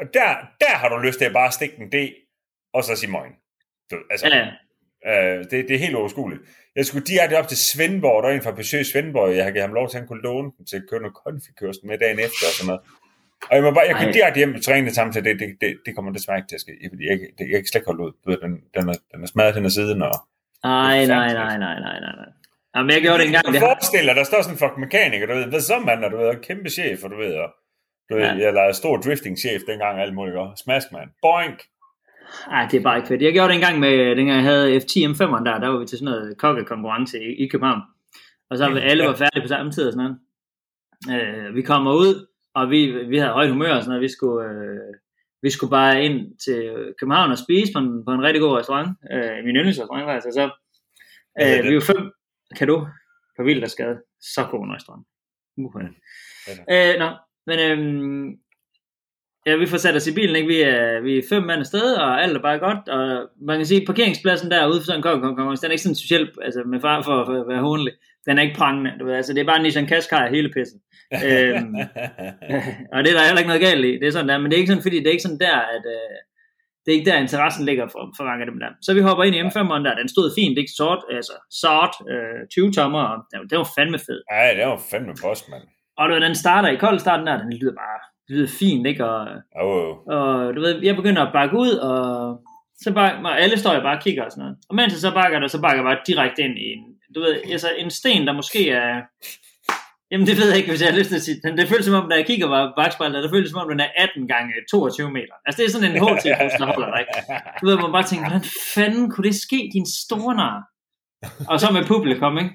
og der, der har du lyst til at bare stikke en D, og så sige moin. Du, altså, Ja. Uh, det, det er helt overskueligt. Jeg skulle direkte op til Svendborg, der er en fra besøg Svendborg, jeg har givet ham lov til, at han kunne låne den til at køre noget konfikørsten med dagen efter og sådan noget. Og jeg, må bare, jeg kunne direkte hjem og træne sammen til det, det, det, det kommer desværre ikke til at ske, fordi jeg, det, jeg kan slet ikke holde ud. Den, den, er, den er smadret hen ad siden, og Nej, Det nej, nej, nej, nej, nej, nej. Jamen, jeg gjorde det engang. Du Det kan har... forestille dig, der står sådan en fuck mekaniker, du ved, hvad så mand, og du ved, og kæmpe chef, og du ved, og, du ved, Ja. jeg lavede stor drifting-chef dengang, alt muligt, smask, man. Boink! Ej, det er bare ikke fedt. Jeg gjorde det engang med, dengang jeg havde F10 M5'eren der, der var vi til sådan noget kokkekonkurrence i, i København. Og så var alle var færdige på samme tid og sådan noget. Øh, vi kommer ud, og vi, vi havde højt humør og sådan noget. Vi skulle, øh, vi skulle bare ind til København og spise på en, på en rigtig god restaurant. Øh, min yndlingsrestaurant faktisk. Og så, øh, vi var fem, kan du, på Vildersgade. Så god en restaurant. Uh, øh, nå, men øhm, ja, vi får sat os i bilen, ikke? Vi er, vi er fem mand afsted, og alt er bare godt, og man kan sige, at parkeringspladsen der ude for sådan en kokkekonkurrence, den er ikke sådan specielt, altså med far for, for at være håndelig, den er ikke prangende, du ved, altså det er bare en Nissan Qashqai hele pisset. Øhm, <laughs> og det er der heller ikke noget galt i, det er sådan der, men det er ikke sådan, fordi det er ikke sådan der, at øh, det er ikke der interessen ligger for, for mange af dem der. Så vi hopper ind i M5'eren der, den stod fint, ikke sort, altså sort, øh, 20 tommer, og det var, fandme fed. Ej, det var fandme boss, mand. Og du ved, den starter i kold starten der, den lyder bare, det lyder fint, ikke? Og, Oh, og du ved, jeg begynder at bakke ud, og så bakker, og alle står jo bare og kigger og sådan noget. Og mens jeg så bakker der, så bakker jeg bare direkte ind i en, du ved, altså en sten, der måske er, jamen det ved jeg ikke, hvis jeg har lyst til at sige, men det føles som om, da jeg kigger på bagspejlet, der føles som om, den er 18 gange 22 meter. Altså det er sådan en <laughs> HT-bus, der holder dig? Du ved, man bare tænker, hvordan fanden kunne det ske, din store nar? Og så med publikum, ikke?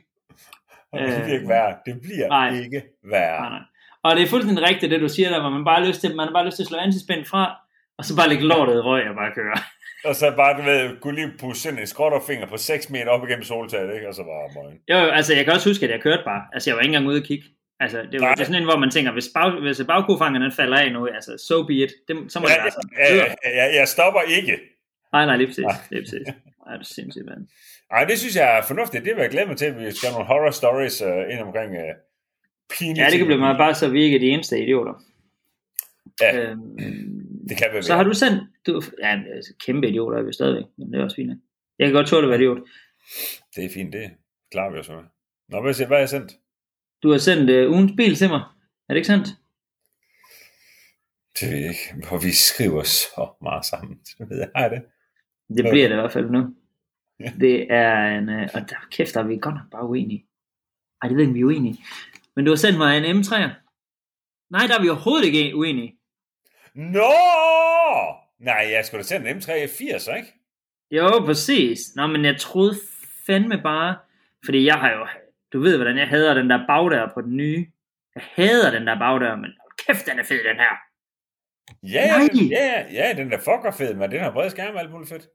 Det bliver ikke værre. Det bliver nej. ikke værre. Nej, nej. Og det er fuldstændig rigtigt, det du siger der, hvor man bare har lyst til, man har bare lyst til at slå antispænd fra, og så bare lægge lortet i røg og bare køre. <laughs> Og så bare, du ved, kunne lige pusse sådan en skrotterfinger på 6 meter op igennem soltaget, ikke? Og så bare møgen. Jo, jo, altså jeg kan også huske, at jeg kørte bare. Altså jeg var ikke engang ude at kigge. Altså det var Nej. det er sådan en, hvor man tænker, hvis, bag, hvis bagkofangeren falder af nu, altså so be it, det, så må Ja, det være sådan. ja, ja, ja, jeg stopper ikke. Nej, nej, lige præcis. Lige præcis. Ej, det er sindssygt, mand. Ej, det synes jeg er fornuftigt. Det vil jeg glæde mig til, at vi skal have nogle horror stories uh, ind omkring uh, pinlige Ja, det kan blive meget bare så, vi ikke er de eneste idioter. Ja. Øhm, Det kan være så har du sendt, du, ja, altså, kæmpe idioter er vi stadigvæk, men det er også fint. Jeg kan godt tåle at være idiot. Det er fint, det klarer vi os med. Nå, hvad, hvad har jeg sendt? Du har sendt uh, ugens bil til mig. Er det ikke sandt? Det ved jeg ikke, hvor vi skriver så meget sammen. Det <laughs> ved jeg, jeg det? Det bliver det i hvert fald nu. <laughs> Det er en, øh, og der, kæft, der er vi godt nok bare uenige. Ej, det ved ikke, vi er uenige. Men du har sendt mig en M3'er. Nej, der er vi overhovedet ikke uenige. Nå! Nej, jeg skulle da sende en M380, ikke? Jo, præcis. Nå, men jeg troede fandme bare, fordi jeg har jo, du ved, hvordan jeg hader den der bagdør på den nye. Jeg hader den der bagdør, men kæft, den er fed, den her. Ja, Nej. ja, ja, den der fucker fed, men den har bred skærm og alt muligt fedt.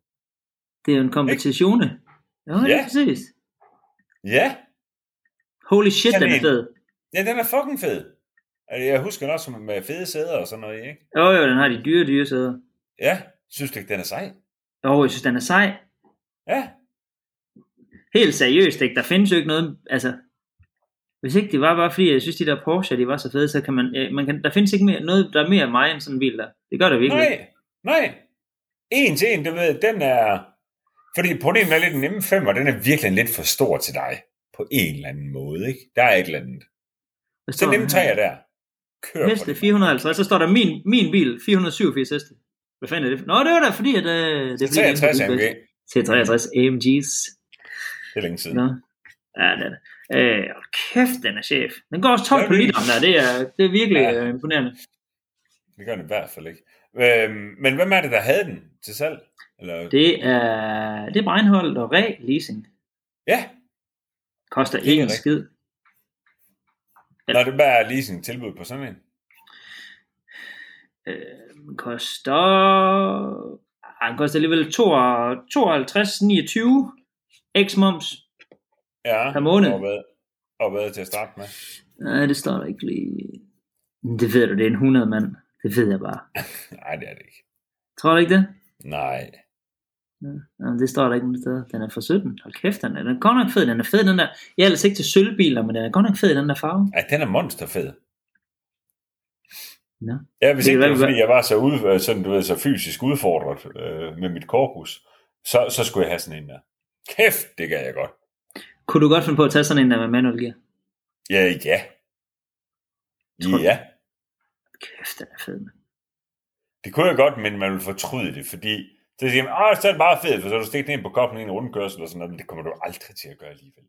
Det er jo en kompetition. Jo, ja, Ja. præcis. Ja, Holy shit, den er fed. ja, den er fucking fed. Altså, Jeg husker den også med fede sæder og sådan noget, ikke? Jo, jo, den har de dyre, dyre sæder. Ja, synes du ikke, den er sej? Jo, jeg synes, den er sej. Ja, Helt seriøst, ikke? Der findes jo ikke noget, altså, hvis ikke det var bare fordi, jeg synes, de der Porsche, de var så fede, så kan man, ja, man kan, der findes ikke mere, noget, der er mere af mig end sådan en bil der. Det gør der virkelig nej, nej. En til en, du ved, den er... Fordi problemet er lidt en M5, og den er virkelig lidt for stor til dig. På en eller anden måde, ikke? Der er et eller andet. Så står der den her? M3 er der. Kør Heste det. 450, så står der min, min bil, 487 heste. Hvad fanden er det? Nå, det var da fordi, at øh, det er fordi, 63 det er AMG. Til 63 AMG's. Det er længe siden. Nå. Ja, det er det. Øh, kæft, den er chef. Den går også 12 Ja, på literen der. Det er, det er virkelig Ja. ja. imponerende. Det gør den i hvert fald ikke. Øhm, men hvem er det, der havde den til salg? Eller... Det er, det er Breinholt og Re Leasing. Ja, Koster er ikke en skid. når det bare er leasing tilbud på sådan en. Øh, koster... Ej, den koster alligevel 52,29 x moms. Ja, Per måned. Og hvad, og hvad til at starte med. Nej, det står der ikke lige. Det ved du, det er en 100 mand. Det ved jeg bare. <laughs> Nej, det er det ikke. Tror du ikke det? Nej. Ja, det står der ikke nogen steder. Den er for 17. Hold kæft, den er, den er godt nok fed. Den er fed, den der. Jeg er ellers ikke til sølvbiler, men den er godt nok fed, den der farve. Ej, den er monsterfed. Nå. Ja, hvis Det ikke det var, fordi jeg var så, ud, sådan, du ved, så fysisk udfordret øh, med mit korpus, så, så skulle jeg have sådan en der. Kæft, det gør jeg godt. Kunne du godt finde på at tage sådan en der med manual gear? Ja, ja. Tror Ja, Kæft, den er fed, mand. det kunne jeg godt, men man vil fortryde det, fordi så siger man, åh, så er det bare fedt, for så har du stikket ind på koppen i en rundkørsel og sådan noget, men det kommer du aldrig til at gøre alligevel.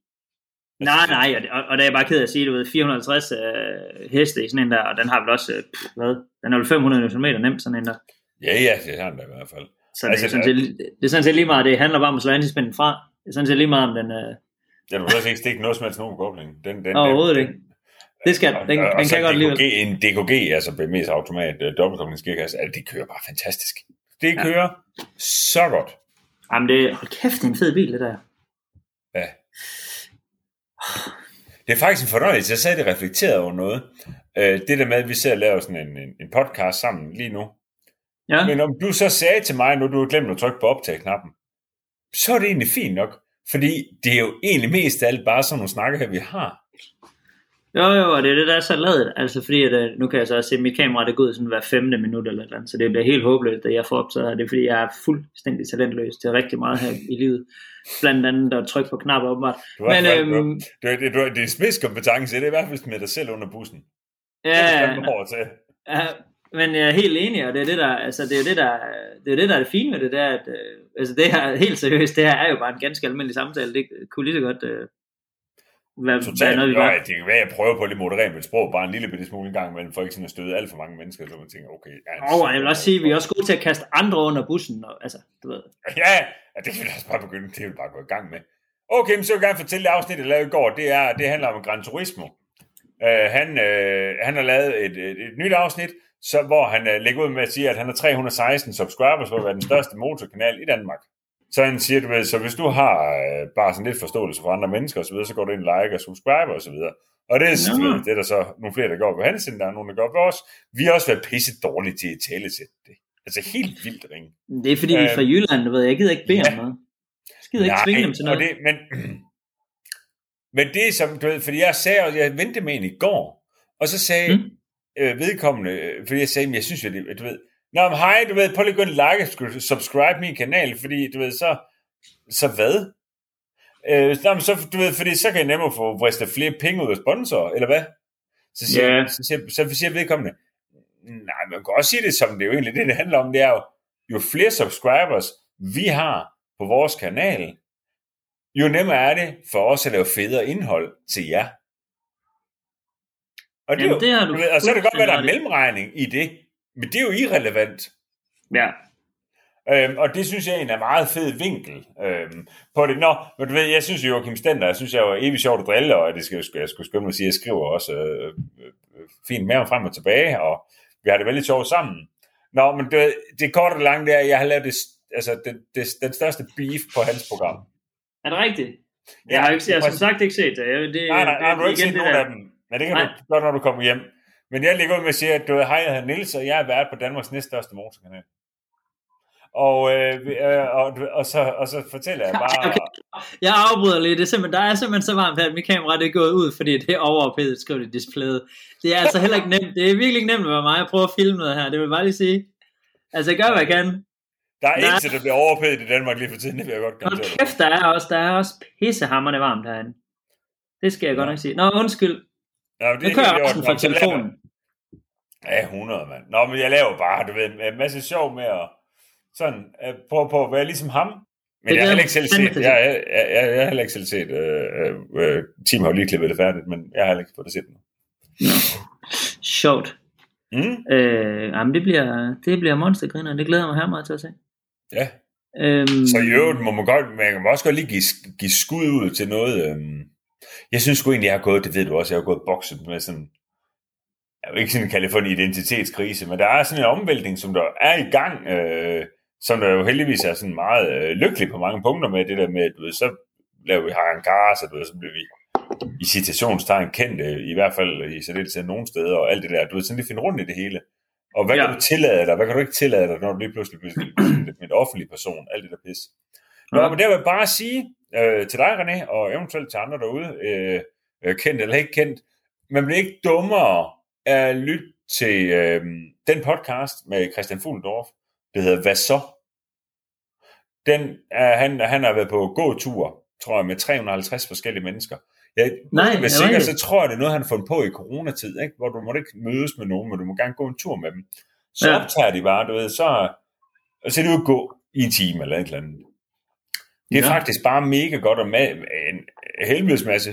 Nej, nej, og og, og det er jeg bare ked af at sige, du ved, 450 øh, heste i sådan en der, og den har vel også, øh, pff, hvad, den er vel 500 Nm nemt, sådan en der. Ja, ja, det har den da i hvert fald. Så Altså, det, er sådan set, det er sådan set lige meget, det handler bare om at slå antispænden fra. Det er sådan set lige meget om den, øh, Ja, du kan også ikke stikke noget som helst nogen koblingen. Den, den, Overhovedet den, ikke. det skal, Og- den, og- og den så kan godt alligevel. En DKG, altså BMS automat, uh, dobbeltkoblingsgearkasse, altså, det kører bare fantastisk. Det Ja. kører så godt. Jamen det, hold kæft, det er en fed bil, det der. Ja. Det er faktisk en fornøjelse. Jeg sagde, det reflekteret over noget. Øh, det der med, at vi ser og laver sådan en, en, en podcast sammen lige nu. Ja, Men om du så sagde til mig, nu du har glemt at trykke på optag-knappen, så er det egentlig fint nok. Fordi det er jo egentlig mest af alt bare sådan nogle snakke her, vi har. Jo jo, og det er det, der er så lavet. Altså fordi, at, øh, nu kan jeg så også se, at mit kamera det går ud sådan hver femte minut eller et eller andet, så det bliver helt håbløst, at jeg får optaget her. Det er fordi, jeg er fuldstændig talentløs til rigtig meget her i livet. Blandt andet at trykke på knapper åbenbart. Du har, Men, øhm, du, du, du, det er spidskompetence, det er i hvert fald med dig selv under bussen. Det ja, er over til. Ja, men jeg er helt enig, og det er det der, altså det er det der, det er det der er det fine ved det, der, at, øh, altså det her, helt seriøst, det her er jo bare en ganske almindelig samtale, det kunne lige så godt øh, være Totalt. noget, vi var. ja, det kan være, at jeg prøver på at lidt moderere mit sprog, bare en lille bitte smule en gang imellem, for ikke sådan at støde alt for mange mennesker, så man tænker, okay. Ja, Og jeg vil også sige, at vi er også gode til at kaste andre under bussen, og, altså, du ved. <laughs> Ja, ja, det kan vi også bare begynde, det vil vi bare gå i gang med. Okay, men så vil jeg gerne fortælle det afsnit, jeg lavede i går, det, er, det handler om Gran Turismo. Uh, han, uh, han har lavet et, et, et nyt afsnit, så, hvor han uh, lægger ud med at sige, at han har 316 subscribers, at være den største motorkanal i Danmark. Så han siger, du ved, så hvis du har uh, bare sådan lidt forståelse for andre mennesker osv., så går du ind og like og subscribe osv. Og det er, du ved, det er der så nogle flere, der går på hans side, der er nogle, der går på os. Vi har også været pisse dårlige til at tale til det. Altså helt vildt ringe. Det er fordi, vi er fra Øh, Jylland, du ved, jeg gider ikke bede ja. om noget. Jeg gider ikke tvinge dem til og noget. det, men, <clears throat> men det er som, du ved, fordi jeg sagde, og jeg vendte med en i går, og så sagde Mm. mm. øh, vedkommende, øh, fordi jeg sagde, men jeg synes jo, det, du ved, Nå, men hej, du ved, prøv lige at gå ind og like subscribe min kanal, fordi, du ved, så, så hvad? Øh, nå, men så, du ved, fordi så kan jeg nemmere få vristet flere penge ud af sponsorer, eller hvad? Så siger, yeah. så, siger, så siger vedkommende, nej, man kan også sige det som det er jo egentlig det, det handler om, det er jo, jo flere subscribers vi har på vores kanal, jo nemmere er det for os at lave federe indhold til jer. Og, det er Jamen, jo, det har du og så er det godt være, der er mellemregning i det, men det er jo irrelevant. Ja. Øhm, og det synes jeg er en meget fed vinkel øhm, på det. Nå, men du ved, jeg synes jo, Joachim Stender, jeg synes jeg jo evigt sjovt at drille, og det skal jeg, jeg skulle skynde mig at sige, jeg skriver også øh, øh, fint med frem og tilbage, og vi har det veldig sjovt sammen. Nå, men det, det korte og lange, det er, jeg har lavet det, altså, det, det, den største beef på hans program. Er det rigtigt? Ja, Jeg har, ikke, jeg har som sagt ikke set det. Det Nej, nej, nej, du har ikke set nogen af dem, men det kan Nej. du godt, når du kommer hjem. Men jeg ligger ud med at sige, at du hej, jeg hedder Niels, og jeg er vært på Danmarks næststørste motorkanal. Og, øh, øh, og, og, så, og så fortæller jeg <laughs> bare... Okay. Jeg afbryder lige. Det er simpelthen, der er simpelthen så varmt her, at mit kamera det er gået ud, fordi det er overophedet skrevet i displayet. Det er altså heller ikke nemt. Det er virkelig ikke nemt at være mig at prøve at filme noget her. Det vil jeg bare lige sige. Altså, jeg gør, hvad jeg kan. Der er til, der bliver overophedet i Danmark lige for tiden, det vil jeg godt dig. kæft, der er også, der er også pissehammerende varmt herinde. Det skal jeg godt Nå. nok sige. Nå, undskyld. Ja, men Nu er kører jeg også fra telefonen. Ja, 100, mand. Nå, men jeg laver bare, du ved, en masse sjov med at sådan, at prøve på at være ligesom ham. Men Det jeg har heller ikke selv set, jeg, jeg, jeg, jeg, jeg har heller ikke selv set, øh, øh, øh, Team har jo lige klippet det færdigt, men jeg har heller ikke fået det set nu. Sjovt. Mm? Øh, jamen, det bliver, det bliver monstergriner. Det glæder jeg mig her meget til at se. Ja, Øhm, så i øvrigt må man godt, man kan også godt lige give, give skud ud til noget, øhm, jeg synes sgu egentlig, jeg har gået, det ved du også, jeg har gået bokset med sådan, jeg vil ikke sådan kalde det for en identitetskrise, men der er sådan en omvæltning, som der er i gang, øh, som der jo heldigvis er sådan meget øh, lykkelig på mange punkter med det der med, du ved, så laver vi Haran så, du ved, så bliver vi i citationstegn kendte, i hvert fald i særdeleshed nogle steder, og alt det der, du ved, sådan lige finde rundt i det hele. Og hvad ja. Kan du tillade dig, hvad kan du ikke tillade dig, når du lige pludselig bliver en offentlig person, alt det der pis. Nå, Ja. men der vil jeg bare sige øh, til dig, René, og eventuelt til andre derude, øh, øh, kendt eller ikke kendt, man bliver ikke dummere at lytte til øh, den podcast med Christian Fuglendorf, det hedder Hvad så? den er, han, han har været på gåtur, tror jeg, med 350 forskellige mennesker. Jeg, Nej, med sikkert, var så tror jeg, det er noget, han har fundet på i coronatid, ikke? hvor du må ikke mødes med nogen, men du må gerne gå en tur med dem. Så Ja. optager de bare, du ved, så, så er det jo gå i en time eller et eller andet. Det er Ja. ja. faktisk bare mega godt og med en helvedes masse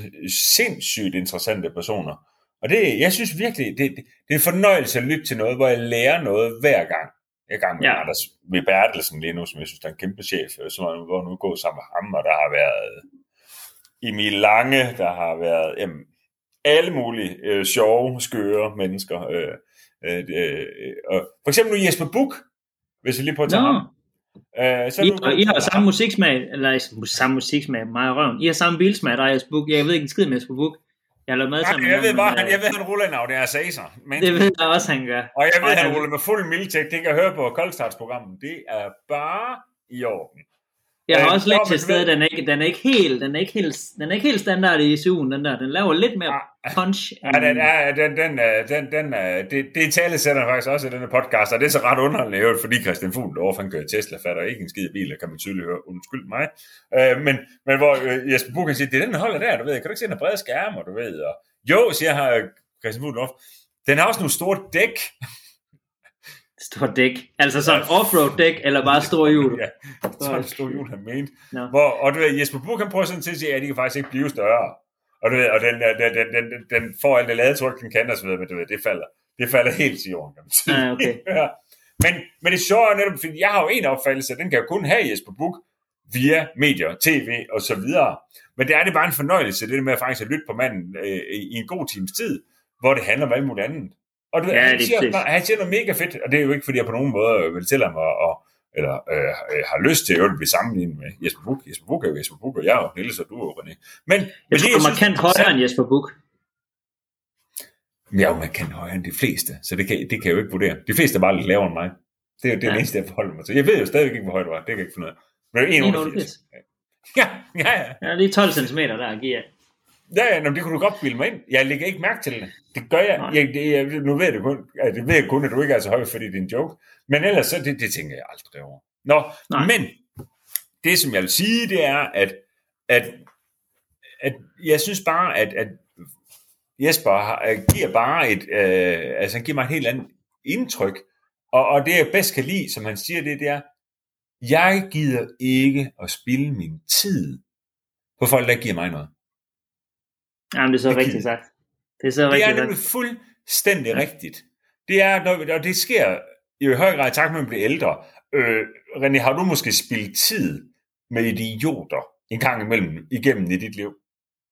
sindssygt interessante personer. Og det, jeg synes virkelig, det, det, det er en fornøjelse at lytte til noget, hvor jeg lærer noget hver gang. Jeg er i gang med Ja. ja. Anders ved Bertelsen lige nu, som jeg synes er en kæmpe chef, som er, hvor nu går sammen med ham, og der har været Emil Lange, der har været jamen, alle mulige øh, sjove, skøre mennesker. Øh, øh, øh, og for eksempel nu Jesper Buk, hvis jeg lige prøver at tage Nå. ham. Øh, så I, du- og I har samme musiksmag, eller samme musiksmag, mig og røven. I har samme bilsmag, der er Jesper Buch. Jeg ved ikke en skid med Jesper Buch. Jeg har lavet mad sammen med jeg ved bare, han, øh, jeg ved, han ruller en Audi R6'er. Men, Det ved jeg også, han gør. og jeg ved, han ruller med fuld mildtægt. Det kan jeg høre på Koldstartsprogrammet. Det er bare i orden. Jeg har Øh, også lidt til stede, den er ikke, den er ikke helt, den er ikke helt, den er ikke helt standard i SU'en, den der. Den laver lidt mere punch. Ja, den, er, den, den, øh, den, den, øh, det, det tale sætter faktisk også i denne podcast, og det er så ret øvrigt, fordi Christian Fugl derovre, han kører Tesla, fatter ikke en skid bil, kan man tydeligt høre, undskyld mig. Øh, men, men hvor øh, Jesper Buch kan sige, det er den, der holder der, du ved, kan du ikke se den brede skærm, og du ved, og jo, siger øh, Christian Fugl derovre, den har også nogle store dæk. Stort dæk. Altså sådan off-road dæk, eller bare <laughs> store hjul. ja, så det store hjul, han mente. Nå. Hvor, og du ved, Jesper Buch, han prøver sådan til at sige, at de kan faktisk ikke blive større. Og du ved, og den, den, den, den, den, får alt det ladetryk, den kan, og så videre, men du ved, det falder, det falder helt til jorden, kan man sige. Ja, okay. <laughs> ja. Men, men det sjove er netop, fordi jeg har jo en opfattelse, at den kan jo kun have Jesper Buch via medier, tv og så videre. Men det er det bare en fornøjelse, det der med at faktisk at lytte på manden øh, i en god times tid, hvor det handler om alt muligt andet. Og du Ja, han, det er siger, præcis. han siger noget mega fedt, og det er jo ikke, fordi jeg på nogen måde vil til ham og, eller øh, øh, har lyst til at blive sammenlignet med Jesper Buch. Jesper Buch er jo Jesper Buch, og jeg er jo Niels, og du er jo René. Men, Jeg men tror, det, du er markant højere end Jesper Buch. Men jeg er jo markant højere end de fleste, så det kan, det kan jeg jo ikke vurdere. De fleste er bare lidt lavere end mig. Det er jo det, Ja. det eneste, jeg forholder mig til. Jeg ved jo stadigvæk ikke, hvor højt det var. Det kan jeg ikke finde ud af. Men det er 1,88. 1,88. Ja, ja, ja. Er lige 12 cm der at give af. Ja, ja, nå, men det kunne du godt bilde mig ind. Jeg lægger ikke mærke til det. Det gør jeg. Jeg, det, jeg nu ved jeg det kun, altså, det ved jeg kun, at du ikke er så høj, fordi det er en joke. Men ellers, så det, det tænker jeg aldrig over. Nå, Nej. men det, som jeg vil sige, det er, at, at, at jeg synes bare, at, at Jesper har, giver bare et, øh, altså han giver mig et helt andet indtryk. Og, og det, jeg bedst kan lide, som han siger, det, det er, jeg gider ikke at spilde min tid på folk, der giver mig noget. Jamen, det er så rigtigt gider- sagt. Det er så Det rigtigt er nemlig sagt. fuldstændig Ja. rigtigt. Det er, når, og det sker i høj grad i takt med, at man bliver ældre. Øh, René, har du måske spildt tid med idioter en gang imellem igennem i dit liv?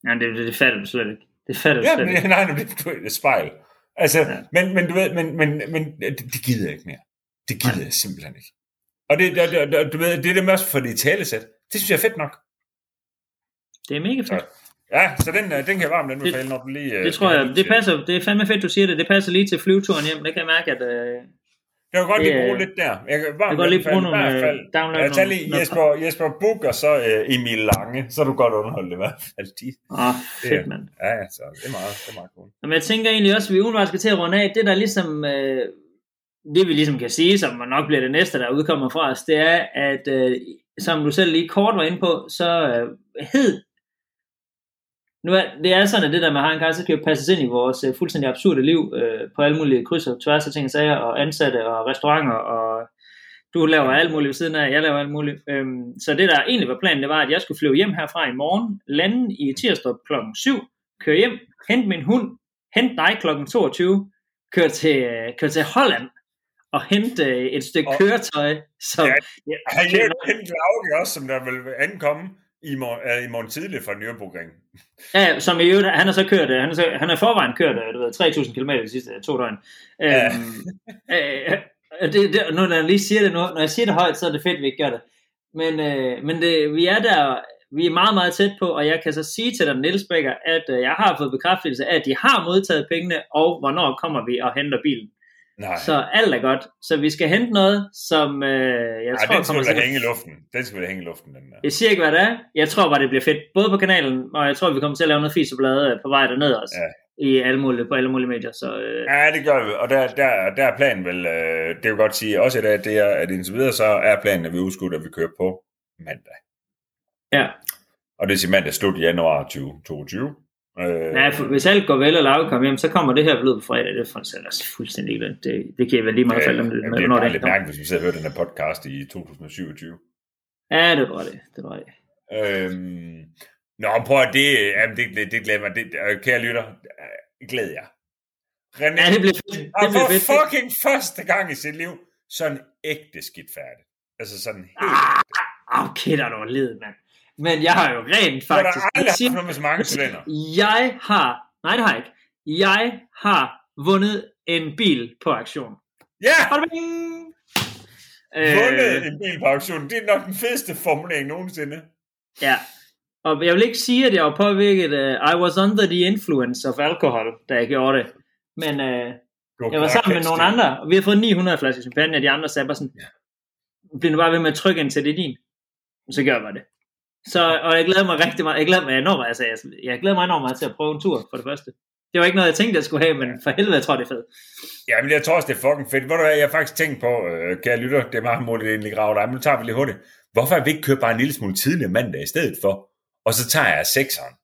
Jamen, det, det, det fatter du slet ikke. Det fatter du Ja, slet men, ikke. nej, nej, det er et spejl. Altså, Ja. men, men du ved, men, men, men det, det gider jeg ikke mere. Det gider Nej. jeg simpelthen ikke. Og det, det, det, du ved, det er det med også for det talesæt. Det synes jeg er fedt nok. Det er mega fedt. Ja, så den, øh, den kan jeg varmt anbefale, når du lige... øh, Det tror jeg, det til- passer, det er fandme fedt, du siger det. Det passer lige til flyveturen hjem. Det kan jeg mærke, at øh, Jeg kan godt Det, lige bruge lidt der. Jeg kan jeg varmt kan godt lige bruge i nogle hvert fald. øh, download. Jeg tager lige Jesper, Jesper Buk og så øh, Emil Lange, så er du godt underholdt i hvert fald. De, Åh, fedt, mand. ja, ja, så det er meget, det er meget cool. Men jeg tænker egentlig også, at vi umiddelbart skal til at runde af. Det der ligesom, øh, det vi ligesom kan sige, som nok bliver det næste, der udkommer fra os, det er, at øh, som du selv lige kort var inde på, så øh, hed nu er, det er sådan, at det der med at have en kar, så kan jo passes ind i vores øh, fuldstændig absurde liv øh, på alle mulige kryds og tværs af ting og sager, og ansatte og restauranter, og du laver alt muligt ved siden af, jeg laver alt muligt. Øhm, så det der egentlig var planen, det var, at jeg skulle flyve hjem herfra i morgen, lande i Tirstrup klokken 7, køre hjem, hente min hund, hente dig klokken 22, køre til, øh, køre til Holland, og hente øh, et stykke Og- køretøj, som... Ja, Ja, Han er jo en Lauke også, som der vil ankomme i morgen, øh, i morgen tidligt fra Nürburgring. Ja, som i øvrigt, han har så kørt, øh, han har, så, han har forvejen kørt, øh, du ved, 3.000 km de sidste to døgn. Ja. Øhm, øh, øh, det, det, nu når jeg lige siger det nu, når jeg siger det højt, så er det fedt, vi ikke gør det. Men, øh, men det, vi er der, vi er meget, meget tæt på, og jeg kan så sige til dig, Niels Becker, at øh, jeg har fået bekræftelse af, at de har modtaget pengene, og hvornår kommer vi og henter bilen. Nej, Så alt er godt. Så vi skal hente noget, som øh, jeg Ej, tror den kommer til hænge i luften. Den skal vel hænge i luften, den der. Jeg siger ikke, hvad det er. Jeg tror bare, det bliver fedt. Både på kanalen, og jeg tror, vi kommer til at lave noget fis og blade på vej derned også. Ja. I alle mulige, på alle mulige medier. Så øh, Ja, det gør vi, og der, der, der er planen vel, øh, det vil godt sige, også i dag, det er, at indtil videre, så er planen, at vi udskudt, at vi kører på mandag. Ja. Og det er mandag slut januar 2022. Øh, for hvis alt går vel, og Lauke kommer hjem, så kommer det her blød på fredag. Det er for altså fuldstændig glemt. Det, det kan jeg vel lige meget falde om det. det er bare lidt mærkeligt, hvis vi sidder og hører den her podcast i 2027. Ja, det var det. Det var det. Øhm, nå, prøv at det, jamen, det, det, det glæder mig. Det, kære lytter, glæder jeg. René ja, det bliver fedt. Det bliver fedt. fucking første gang i sit liv, sådan ægte skidt færdigt. Altså sådan helt ah, Okay, der er noget led, mand. Men jeg har jo rent faktisk... Du har aldrig haft noget med så mange cylinder. Jeg har... Nej, det har jeg ikke. Jeg har vundet en bil på aktion. Ja! Øh, vundet en bil på aktion. Det er nok den fedeste formulering nogensinde. Ja. Og jeg vil ikke sige, at jeg var påvirket. Uh, I was under the influence of alcohol, da jeg gjorde det. Men uh, jeg var sammen med nogle andre, og vi har fået 900 flasker champagne, og de andre sagde bare sådan, ja. bliver nu bare ved med at trykke ind til det din. Og så gør jeg det. Så, og jeg glæder mig rigtig meget, jeg glæder mig enormt, altså, jeg, jeg glæder mig enormt meget til at prøve en tur, for det første. Det var ikke noget, jeg tænkte, jeg skulle have, men for helvede, jeg tror, det er fedt. Ja, men jeg tror også, det er fucking fedt. Hvor du hvad, jeg har faktisk tænkt på, øh, kære lytter, det er meget muligt egentlig grave dig, men nu tager vi lige hurtigt. Hvorfor har vi ikke kørt bare en lille smule tidligere mandag i stedet for? Og så tager jeg sekseren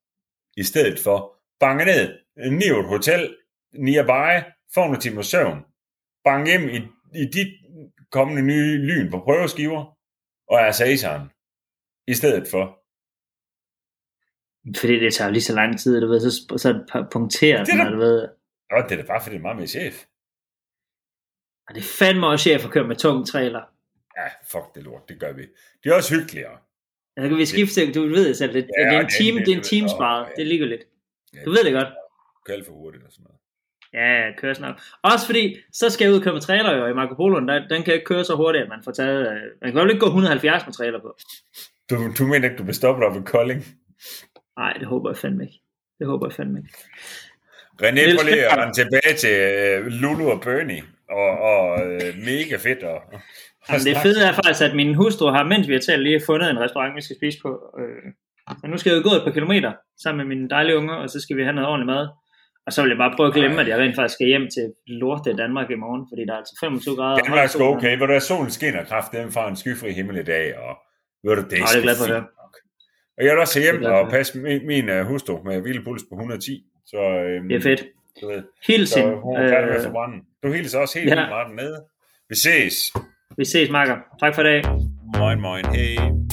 i stedet for. Bange ned, Nivet Hotel, nearby, får nogle timer søvn. Bange hjem i, i dit kommende nye lyn på prøveskiver, og er saseren i stedet for. Fordi det tager lige så lang tid, du ved, så, så punkterer den, du ved. Ja, det er da bare, fordi det er meget mere chef. Og det er fandme også chef at køre med tung trailer. Ja, fuck det lort, det gør vi. Det er også hyggeligere. Ja, så kan vi skifte, du ved selv, det, ja, det er en team, det er en teamsparet, ja. det ligger lidt. Du ved det godt. Kører for hurtigt og sådan noget. Ja, kører snart. Også fordi, så skal jeg ud og køre med trailer jo i Marco Polo, der, den kan ikke køre så hurtigt, at man får taget, øh, man kan jo ikke gå 170 med trailer på. Du, du mener ikke, du vil stoppe op ved Kolding? Nej, det håber jeg fandme ikke. Det håber jeg fandme ikke. René, prøv lige at rende tilbage til uh, Lulu og Bernie, og, og uh, mega fedt. Og, og Jamen, det fede er faktisk, at min hustru har, mens vi har talt, lige fundet en restaurant, vi skal spise på. Øh, og nu skal jeg jo gå et par kilometer sammen med mine dejlige unger, og så skal vi have noget ordentligt mad. Og så vil jeg bare prøve at glemme, at jeg rent faktisk skal hjem til lorte Danmark i morgen, fordi der er altså 25 grader. Det er okay, hvor der er solen skinner kraft, den fra en skyfri himmel i dag, og ved du, det er, ja, det er glad for det. Og jeg vil også hjem og passe min, min uh, hustru med hvilepuls på 110. Så, øhm, det er fedt. Hilsen. Så hun er færdig med forbrænde. Du hilser også helt ja. meget nede. Vi ses. Vi ses, Marker. Tak for i dag. Moin, moin. Hej.